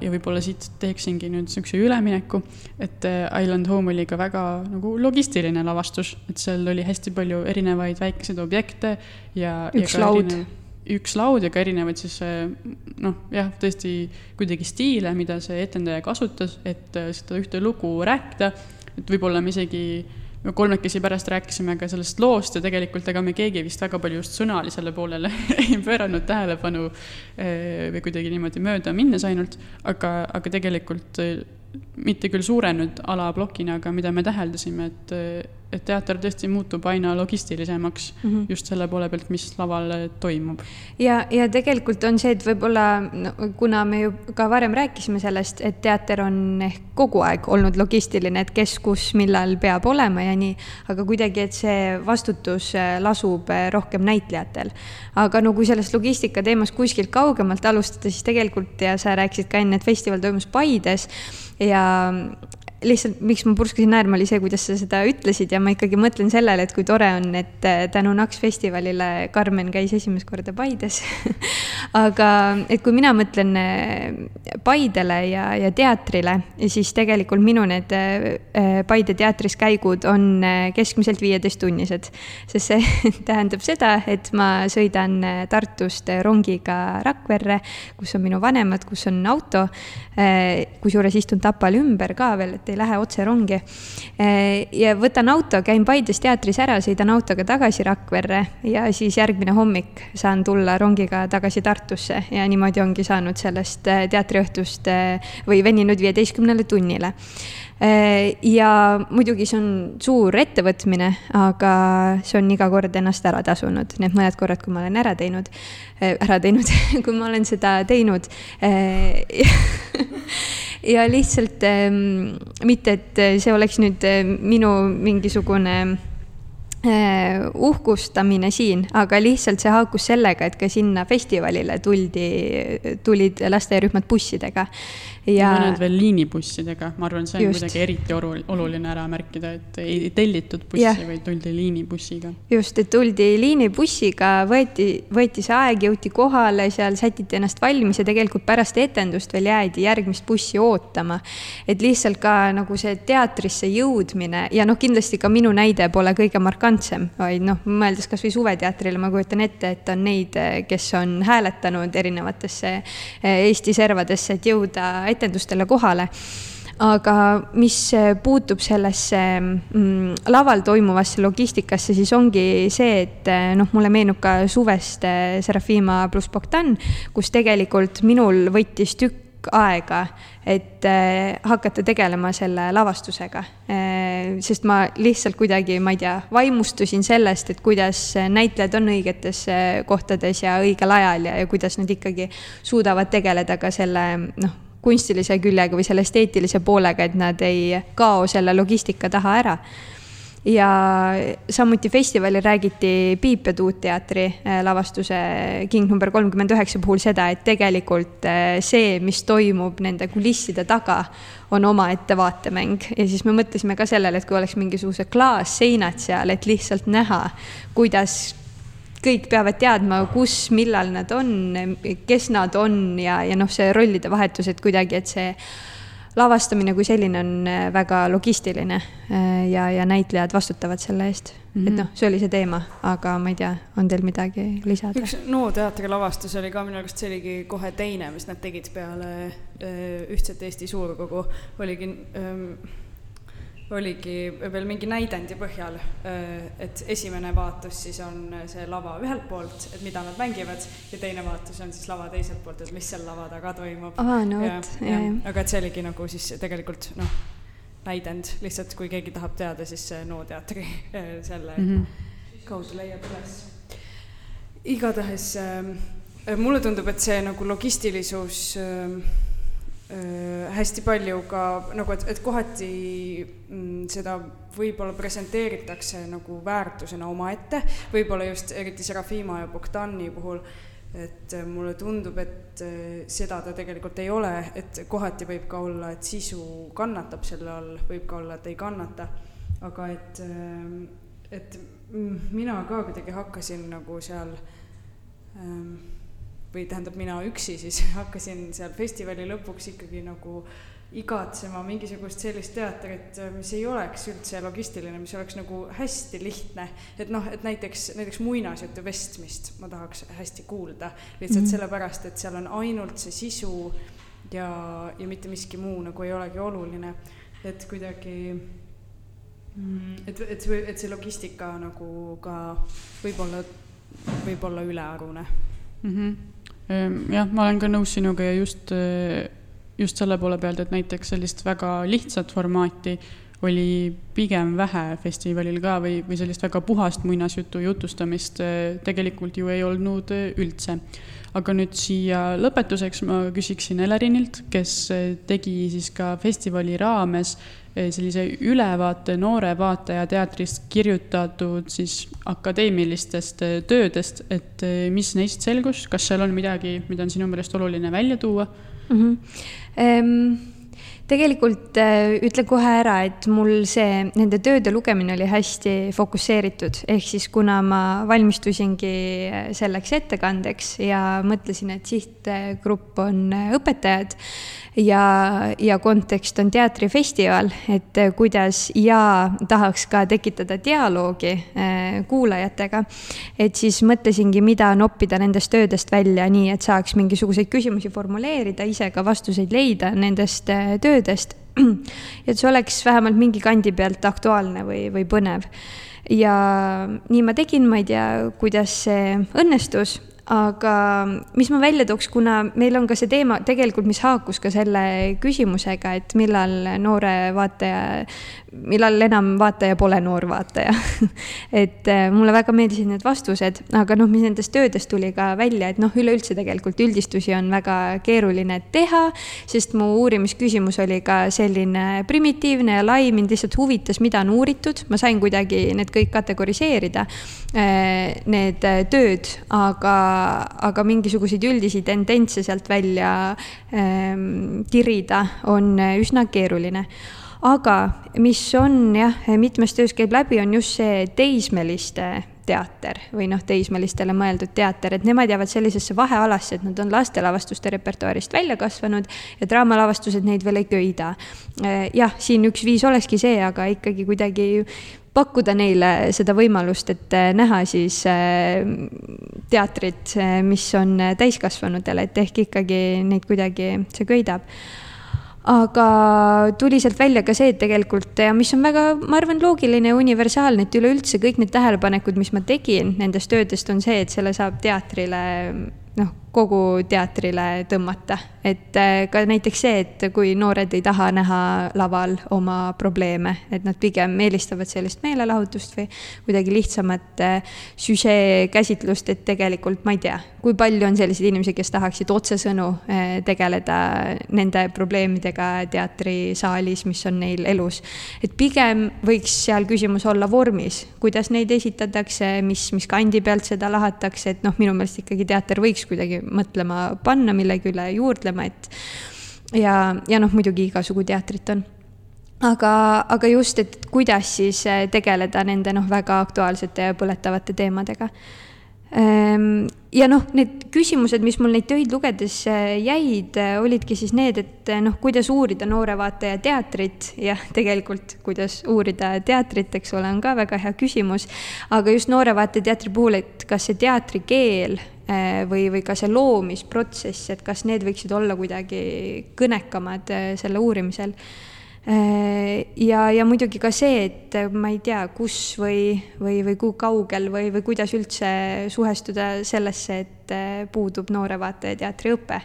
ja võib-olla siit teeksingi nüüd niisuguse ülemineku, et äh, Island Home oli ka väga nagu logistiline lavastus, et seal oli hästi palju erinevaid väikeseid objekte ja. üks ja laud. Üks laud ja ka erinevaid siis äh, noh, jah, tõesti kuidagi stiile, mida see etendaja kasutas, et äh, seda ühte lugu rääkida, et võib-olla me isegi me kolmekesi pärast rääkisime ka sellest loost ja tegelikult ega me keegi vist väga palju just sõnalisele poolele ei pööranud tähelepanu eh, või kuidagi niimoodi mööda minnes ainult, aga, aga tegelikult mitte küll suurenenud alaplokina, aga mida me täheldasime, et, et teater tõesti muutub aina logistilisemaks mm -hmm. just selle poole pealt, mis laval toimub. ja, ja tegelikult on see, et võib-olla no, kuna me ju ka varem rääkisime sellest, et teater on ehk kogu aeg olnud logistiline, et kes, kus, millal peab olema ja nii, aga kuidagi, et see vastutus äh, lasub äh, rohkem näitlejatel. aga no kui sellest logistika teemast kuskilt kaugemalt alustada, siis tegelikult ja sa rääkisid ka enne, et festival toimus Paides ja lihtsalt, miks ma purskasin naerma, oli see, kuidas sa seda ütlesid ja ma ikkagi mõtlen sellele, et kui tore on, et äh, tänu Naks festivalile Karmen käis esimest korda Paides aga et kui mina mõtlen äh, Paidele ja, ja teatrile, siis tegelikult minu need äh, Paide teatris käigud on keskmiselt viieteisttunnised. sest see tähendab seda, et ma sõidan Tartust rongiga Rakverre, kus on minu vanemad, kus on auto, kusjuures istun Tapal ümber ka veel, et ei lähe otse rongi. Eh, ja võtan auto, käin Paides teatris ära, sõidan autoga tagasi Rakverre ja siis järgmine hommik saan tulla rongiga tagasi Tartusse ja niimoodi ongi saanud sellest eh, teatriõhtust eh, või veninud viieteistkümnele tunnile ja muidugi see on suur ettevõtmine, aga see on iga kord ennast ära tasunud, need mõned korrad, kui ma olen ära teinud, ära teinud kui ma olen seda teinud ja lihtsalt ähm, mitte, et see oleks nüüd äh, minu mingisugune äh, uhkustamine siin, aga lihtsalt see haakus sellega, et ka sinna festivalile tuldi, tulid lasteaiarühmad bussidega ja mõned veel liinibussidega, ma arvan, see on just. kuidagi eriti oluline ära märkida, et ei tellitud bussi vaid tuldi liinibussiga. just, et tuldi liinibussiga, võeti, võeti see aeg, jõuti kohale, seal sätiti ennast valmis ja tegelikult pärast etendust veel jäädi järgmist bussi ootama. et lihtsalt ka nagu see teatrisse jõudmine ja noh, kindlasti ka minu näide pole kõige markantsem, vaid noh, mõeldes kasvõi Suveteatrile, ma kujutan ette, et on neid, kes on hääletanud erinevatesse eh, Eesti servadesse, et jõuda etendustele kohale aga mis puutub sellesse mm, laval toimuvasse logistikasse, siis ongi see, et noh, mulle meenub ka suvest eh, Serafima pluss Bogdan, kus tegelikult minul võttis tükk aega, et eh, hakata tegelema selle lavastusega. Eh, sest ma lihtsalt kuidagi, ma ei tea, vaimustusin sellest, et kuidas näitlejad on õigetes kohtades ja õigel ajal ja, ja kuidas nad ikkagi suudavad tegeleda ka selle noh kunstilise küljega või selle esteetilise poolega, et nad ei kao selle logistika taha ära. Ja samuti festivalil räägiti Piip ja Tuut teatri äh, lavastuse King number kolmkümmend üheksa puhul seda, et tegelikult äh, see, mis toimub nende kulisside taga, on omaette vaatemäng. Ja siis me mõtlesime ka sellele, et kui oleks mingisugused klaasseinad seal, et lihtsalt näha, kuidas kõik peavad teadma, kus, millal nad on, kes nad on ja, ja noh, see rollide vahetus, et kuidagi, et see lavastamine kui selline on äh, väga logistiline äh, ja, ja näitlejad vastutavad selle eest mm. -hmm. et mhm. noh, see oli see teema, aga ma ei tea, on teil midagi lisada? üks NO teatri lavastus oli ka minu arust, see oligi kohe teine, mis nad tegid peale äh, Ühtset Eesti Suurkogu, oligi ähm, oligi veel mingi näidendi põhjal, et esimene vaatus siis on see lava ühelt poolt, et mida nad mängivad, ja teine vaatus on siis lava teiselt poolt, et mis seal lava taga toimub. aa, no vot, jah, aga et see oligi nagu siis tegelikult noh, näidend, lihtsalt kui keegi tahab teada, siis NO teatri selle mm -hmm. kaudu leiab üles. igatahes äh, mulle tundub, et see nagu logistilisus äh, Äh, hästi palju ka nagu, et, et kohati mm, seda võib-olla presenteeritakse nagu väärtusena omaette, võib-olla just eriti Serafima ja Bogdani puhul, et äh, mulle tundub, et äh, seda ta tegelikult ei ole, et kohati võib ka olla, et sisu kannatab selle all, võib ka olla, et ei kannata. aga et, et mina ka kuidagi hakkasin nagu seal või tähendab, mina üksi siis hakkasin seal festivali lõpuks ikkagi nagu igatsema mingisugust sellist teatrit, mis ei oleks üldse logistiline, mis oleks nagu hästi lihtne. et noh, et näiteks, näiteks muinasjutu vestmist ma tahaks hästi kuulda, lihtsalt mm -hmm. sellepärast, et seal on ainult see sisu ja, ja mitte miski muu nagu ei olegi oluline. et kuidagi, mm, et, et see, et see logistika nagu ka võib olla, võib olla ülearune mm. -hmm jah, ma olen ka nõus sinuga ja just, just selle poole pealt, et näiteks sellist väga lihtsat formaati oli pigem vähe festivalil ka või, või sellist väga puhast muinasjutu jutustamist tegelikult ju ei olnud üldse. aga nüüd siia lõpetuseks ma küsiksin Elerinilt, kes tegi siis ka festivali raames Eh, sellise ülevaate noore vaataja teatrist kirjutatud siis akadeemilistest eh, töödest, et eh, mis neist selgus, kas seal on midagi, mida on sinu meelest oluline välja tuua mm? -hmm. Um tegelikult ütlen kohe ära, et mul see, nende tööde lugemine oli hästi fokusseeritud, ehk siis kuna ma valmistusingi selleks ettekandeks ja mõtlesin, et sihtgrupp on õpetajad ja, ja kontekst on teatrifestival, et kuidas ja tahaks ka tekitada dialoogi kuulajatega. et siis mõtlesingi, mida noppida nendest töödest välja, nii et saaks mingisuguseid küsimusi formuleerida, ise ka vastuseid leida nendest eh, töödest. et see oleks vähemalt mingi kandi pealt aktuaalne või, või põnev ja nii ma tegin, ma ei tea, kuidas see õnnestus, aga mis ma välja tooks, kuna meil on ka see teema tegelikult, mis haakus ka selle küsimusega, et millal noore vaataja, millal enam vaataja pole noor vaataja. Et äh, mulle väga meeldisid need vastused, aga noh, mis nendest töödest tuli ka välja, et noh, üleüldse tegelikult üldistusi on väga keeruline teha, sest mu uurimisküsimus oli ka selline primitiivne ja lai, mind lihtsalt huvitas, mida on uuritud, ma sain kuidagi need kõik kategoriseerida, äh, need tööd, aga aga mingisuguseid üldisi tendentse sealt välja ähm, tirida on üsna keeruline. aga mis on jah, mitmes töös käib läbi, on just see teismeliste teater või noh, teismelistele mõeldud teater, et nemad jäävad sellisesse vahealasse, et nad on lastelavastuste repertuaarist välja kasvanud ja draamalavastused neid veel ei köida. Äh, jah, siin üks viis olekski see, aga ikkagi kuidagi pakkuda neile seda võimalust, et äh, näha siis äh, teatrit, äh, mis on täiskasvanutele, et ehk ikkagi neid kuidagi see köidab. Aga tuli sealt välja ka see, et tegelikult mis on väga, ma arvan, loogiline ja universaalne, et üleüldse kõik need tähelepanekud, mis ma tegin nendest töödest, on see, et selle saab teatrile noh, kogu teatrile tõmmata. et äh, ka näiteks see, et kui noored ei taha näha laval oma probleeme, et nad pigem eelistavad sellist meelelahutust või kuidagi lihtsamat äh, süžee käsitlust, et tegelikult ma ei tea, kui palju on selliseid inimesi, kes tahaksid otsesõnu äh, tegeleda nende probleemidega teatrisaalis, mis on neil elus. et pigem võiks seal küsimus olla vormis, kuidas neid esitatakse, mis, mis kandi pealt seda lahatakse, et noh, minu meelest ikkagi teater võiks kuidagi mõtlema panna, millegi üle juurdlema, et ja, ja noh, muidugi igasugu teatrit on aga, aga just, et kuidas siis eh, tegeleda nende noh, väga aktuaalsete ja põletavate teemadega. Ehm, ja noh, need küsimused, mis mul neid töid lugedes eh, jäid, eh, olidki siis need, et noh, kuidas uurida noore vaataja teatrit ja tegelikult, kuidas uurida teatrit, eks ole, on ka väga hea küsimus. aga just noore vaataja teatri puhul, et kas see teatrikeel Äh, või, või ka see loomisprotsess, et kas need võiksid olla kuidagi kõnekamad äh, selle uurimisel. Äh, ja, ja muidugi ka see, et ma ei tea, kus või, või, või kui kaugel või, või kuidas üldse suhestuda sellesse, et puudub noore vaataja teatriõpe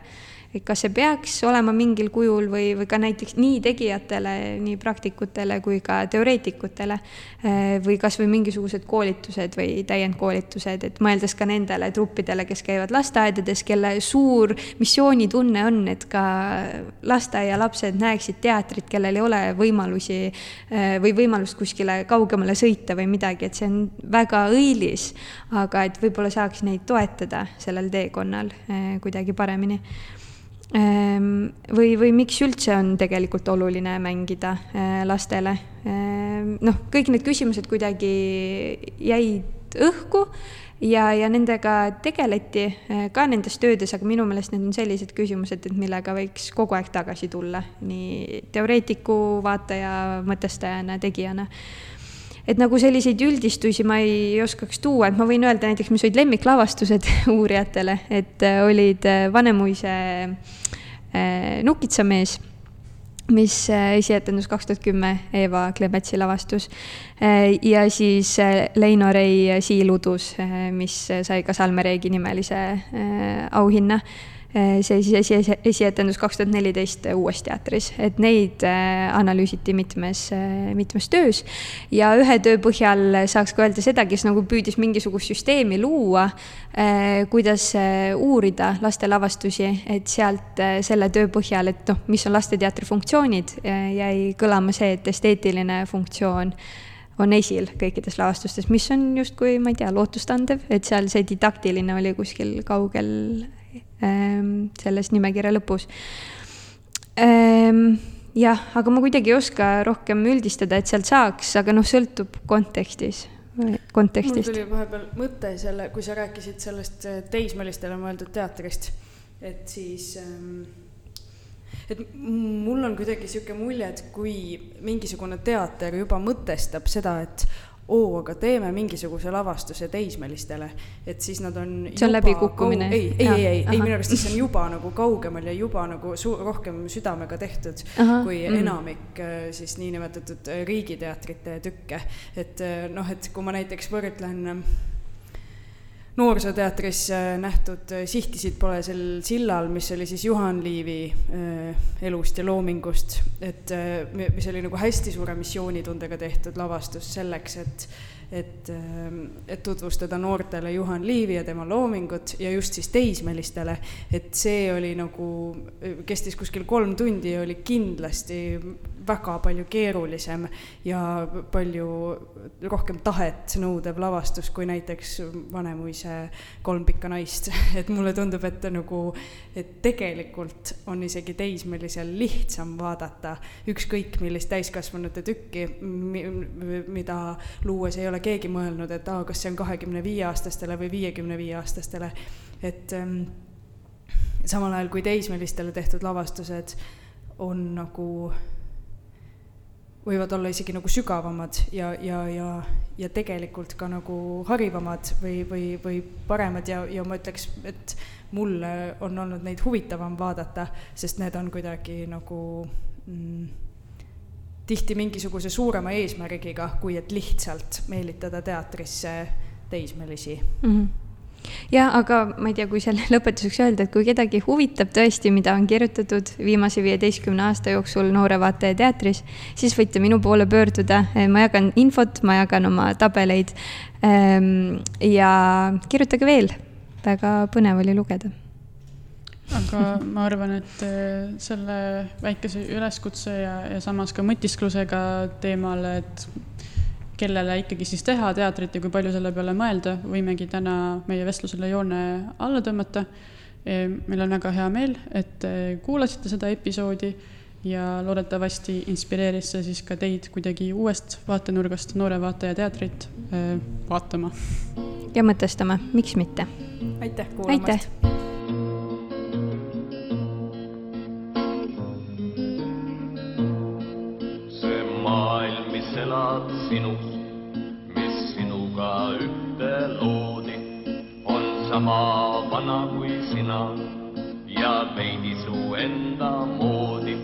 et kas see peaks olema mingil kujul või, või ka näiteks nii tegijatele, nii praktikutele kui ka teoreetikutele eh, või kasvõi mingisugused koolitused või täiendkoolitused, et mõeldes ka nendele truppidele, kes käivad lasteaedades, kelle suur missioonitunne on, et ka lasteaialapsed näeksid teatrit, kellel ei ole võimalusi eh, või võimalust kuskile kaugemale sõita või midagi, et see on väga õilis, aga et võib-olla saaks neid toetada sellel teekonnal eh, kuidagi paremini või, või miks üldse on tegelikult oluline mängida äh, lastele. Ehm, noh, kõik need küsimused kuidagi jäid õhku ja, ja nendega tegeleti äh, ka nendes töödes, aga minu meelest need on sellised küsimused, et millega võiks kogu aeg tagasi tulla, nii teoreetiku, vaataja, mõtestajana, tegijana et nagu selliseid üldistusi ma ei oskaks tuua, et ma võin öelda näiteks, mis olid lemmiklavastused uurijatele, et äh, olid Vanemuise Äh, Nukitsamees, mis äh, esietendus kaks tuhat kümme Eeva Klemetsi lavastus. Äh, ja siis Leino Rei Siiludus, mis sai ka Salmereegi nimelise auhinna see siis esi, esi, esietendus kaks tuhat neliteist Uues teatris, et neid eh, analüüsiti mitmes, eh, mitmes töös. ja ühe töö põhjal saaks ka öelda seda, kes nagu püüdis mingisugust süsteemi luua, kuidas uurida laste lavastusi, et sealt selle töö põhjal, et noh, mis on lasteteatri funktsioonid, jäi kõlama see, et esteetiline funktsioon on esil kõikides lavastustes, mis on justkui, ma ei tea, lootustandev, et seal see didaktiline oli kuskil kaugel selles nimekirja lõpus. Ehm, jah, aga ma kuidagi ei oska rohkem üldistada, et sealt saaks, aga noh, sõltub kontekstis kontekstist. mul tuli vahepeal mõte selle, kui sa rääkisid sellest äh, teismelistele mõeldud teatrist, et siis ähm, et mul on kuidagi niisugune mulje, et kui mingisugune teater juba mõtestab seda, et oo, aga teeme mingisuguse lavastuse teismelistele, et siis nad on. see on läbikukkumine. ei, ei, ei, ei, ei, minu arust see on juba nagu kaugemal ja juba nagu rohkem südamega tehtud aha, kui mm. enamik äh, siis niinimetatud äh, riigiteatrite tükke. et äh, noh, et kui ma näiteks võrdlen noorsooteatris äh, nähtud äh, Sihtisid pole sel sillal, mis oli siis Juhan Liivi äh, elust ja loomingust, et mis oli nagu hästi suure missioonitundega tehtud lavastus selleks, et et, et tutvustada noortele Juhan Liivi ja tema loomingut ja just siis teismelistele, et see oli nagu, kestis kuskil kolm tundi ja oli kindlasti väga palju keerulisem ja palju rohkem tahet nõudev lavastus kui näiteks Vanemuise Kolm pikka naist. et mulle tundub, et nagu, et tegelikult on isegi teismelisel lihtsam vaadata ükskõik millist täiskasvanute tükki, mida luues ei ole keegi mõelnud, et aa, kas see on kahekümne viie aastastele või viiekümne viie aastastele. et ähm, samal ajal kui teismelistele tehtud lavastused on nagu võivad olla isegi nagu sügavamad ja, ja, ja, ja tegelikult ka nagu harivamad või, või, või paremad ja, ja ma ütleks, et mulle on olnud neid huvitavam vaadata, sest need on kuidagi nagu mm, tihti mingisuguse suurema eesmärgiga, kui et lihtsalt meelitada teatrisse teismelisi mm. -hmm ja aga ma ei tea, kui selle lõpetuseks öelda, et kui kedagi huvitab tõesti, mida on kirjutatud viimase viieteistkümne aasta jooksul Noore Vaataja teatris, siis võite minu poole pöörduda, ma jagan infot, ma jagan oma tabeleid. Ehm, ja kirjutage veel, väga põnev oli lugeda. Aga ma arvan, et eh, selle väikese üleskutse ja, ja samas ka mõtisklusega teemal, et kellele ikkagi siis teha teatrit ja kui palju selle peale mõelda, võimegi täna meie vestlusele joone alla tõmmata. E, meil on väga hea meel, et kuulasite seda episoodi ja loodetavasti inspireeris see siis ka teid kuidagi uuest vaatenurgast Noore Vaataja teatrit e, vaatama. ja mõtestama, miks mitte. aitäh kuulamast. Mis elab sinus sama vana kui sina ja veidi su enda moodi.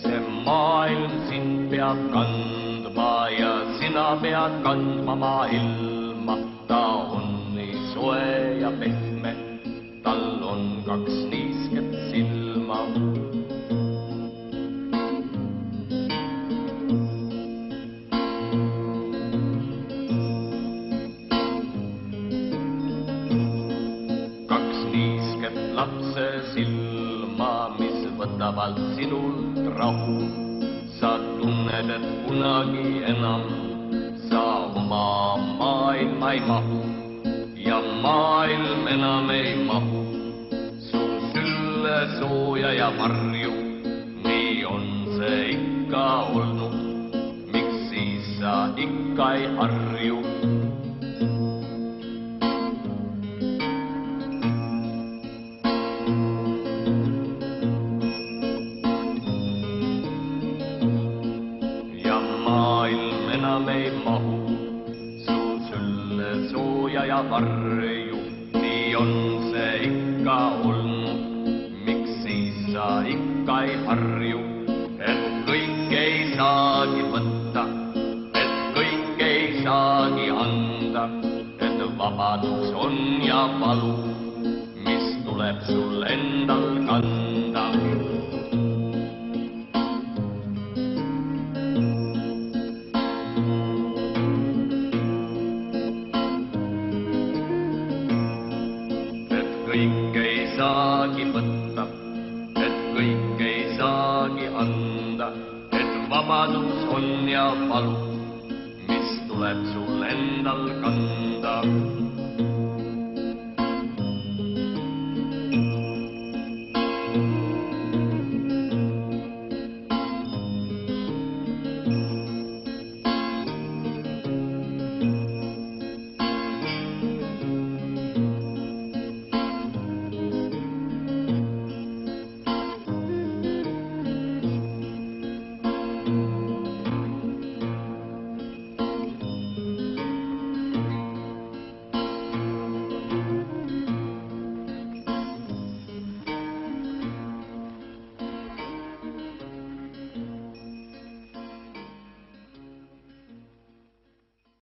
see maailm sind peab kandma ja sina pead kandma maailma. ta on nii soe ja pehme, tal on kaks niisket võtavad sinult rahu. sa tunned, et kunagi enam sa oma maailma ei mahu ja maailm enam ei mahu su sülle sooja ja varju, nii on see ikka olnud. miks siis sa ikka ei harju?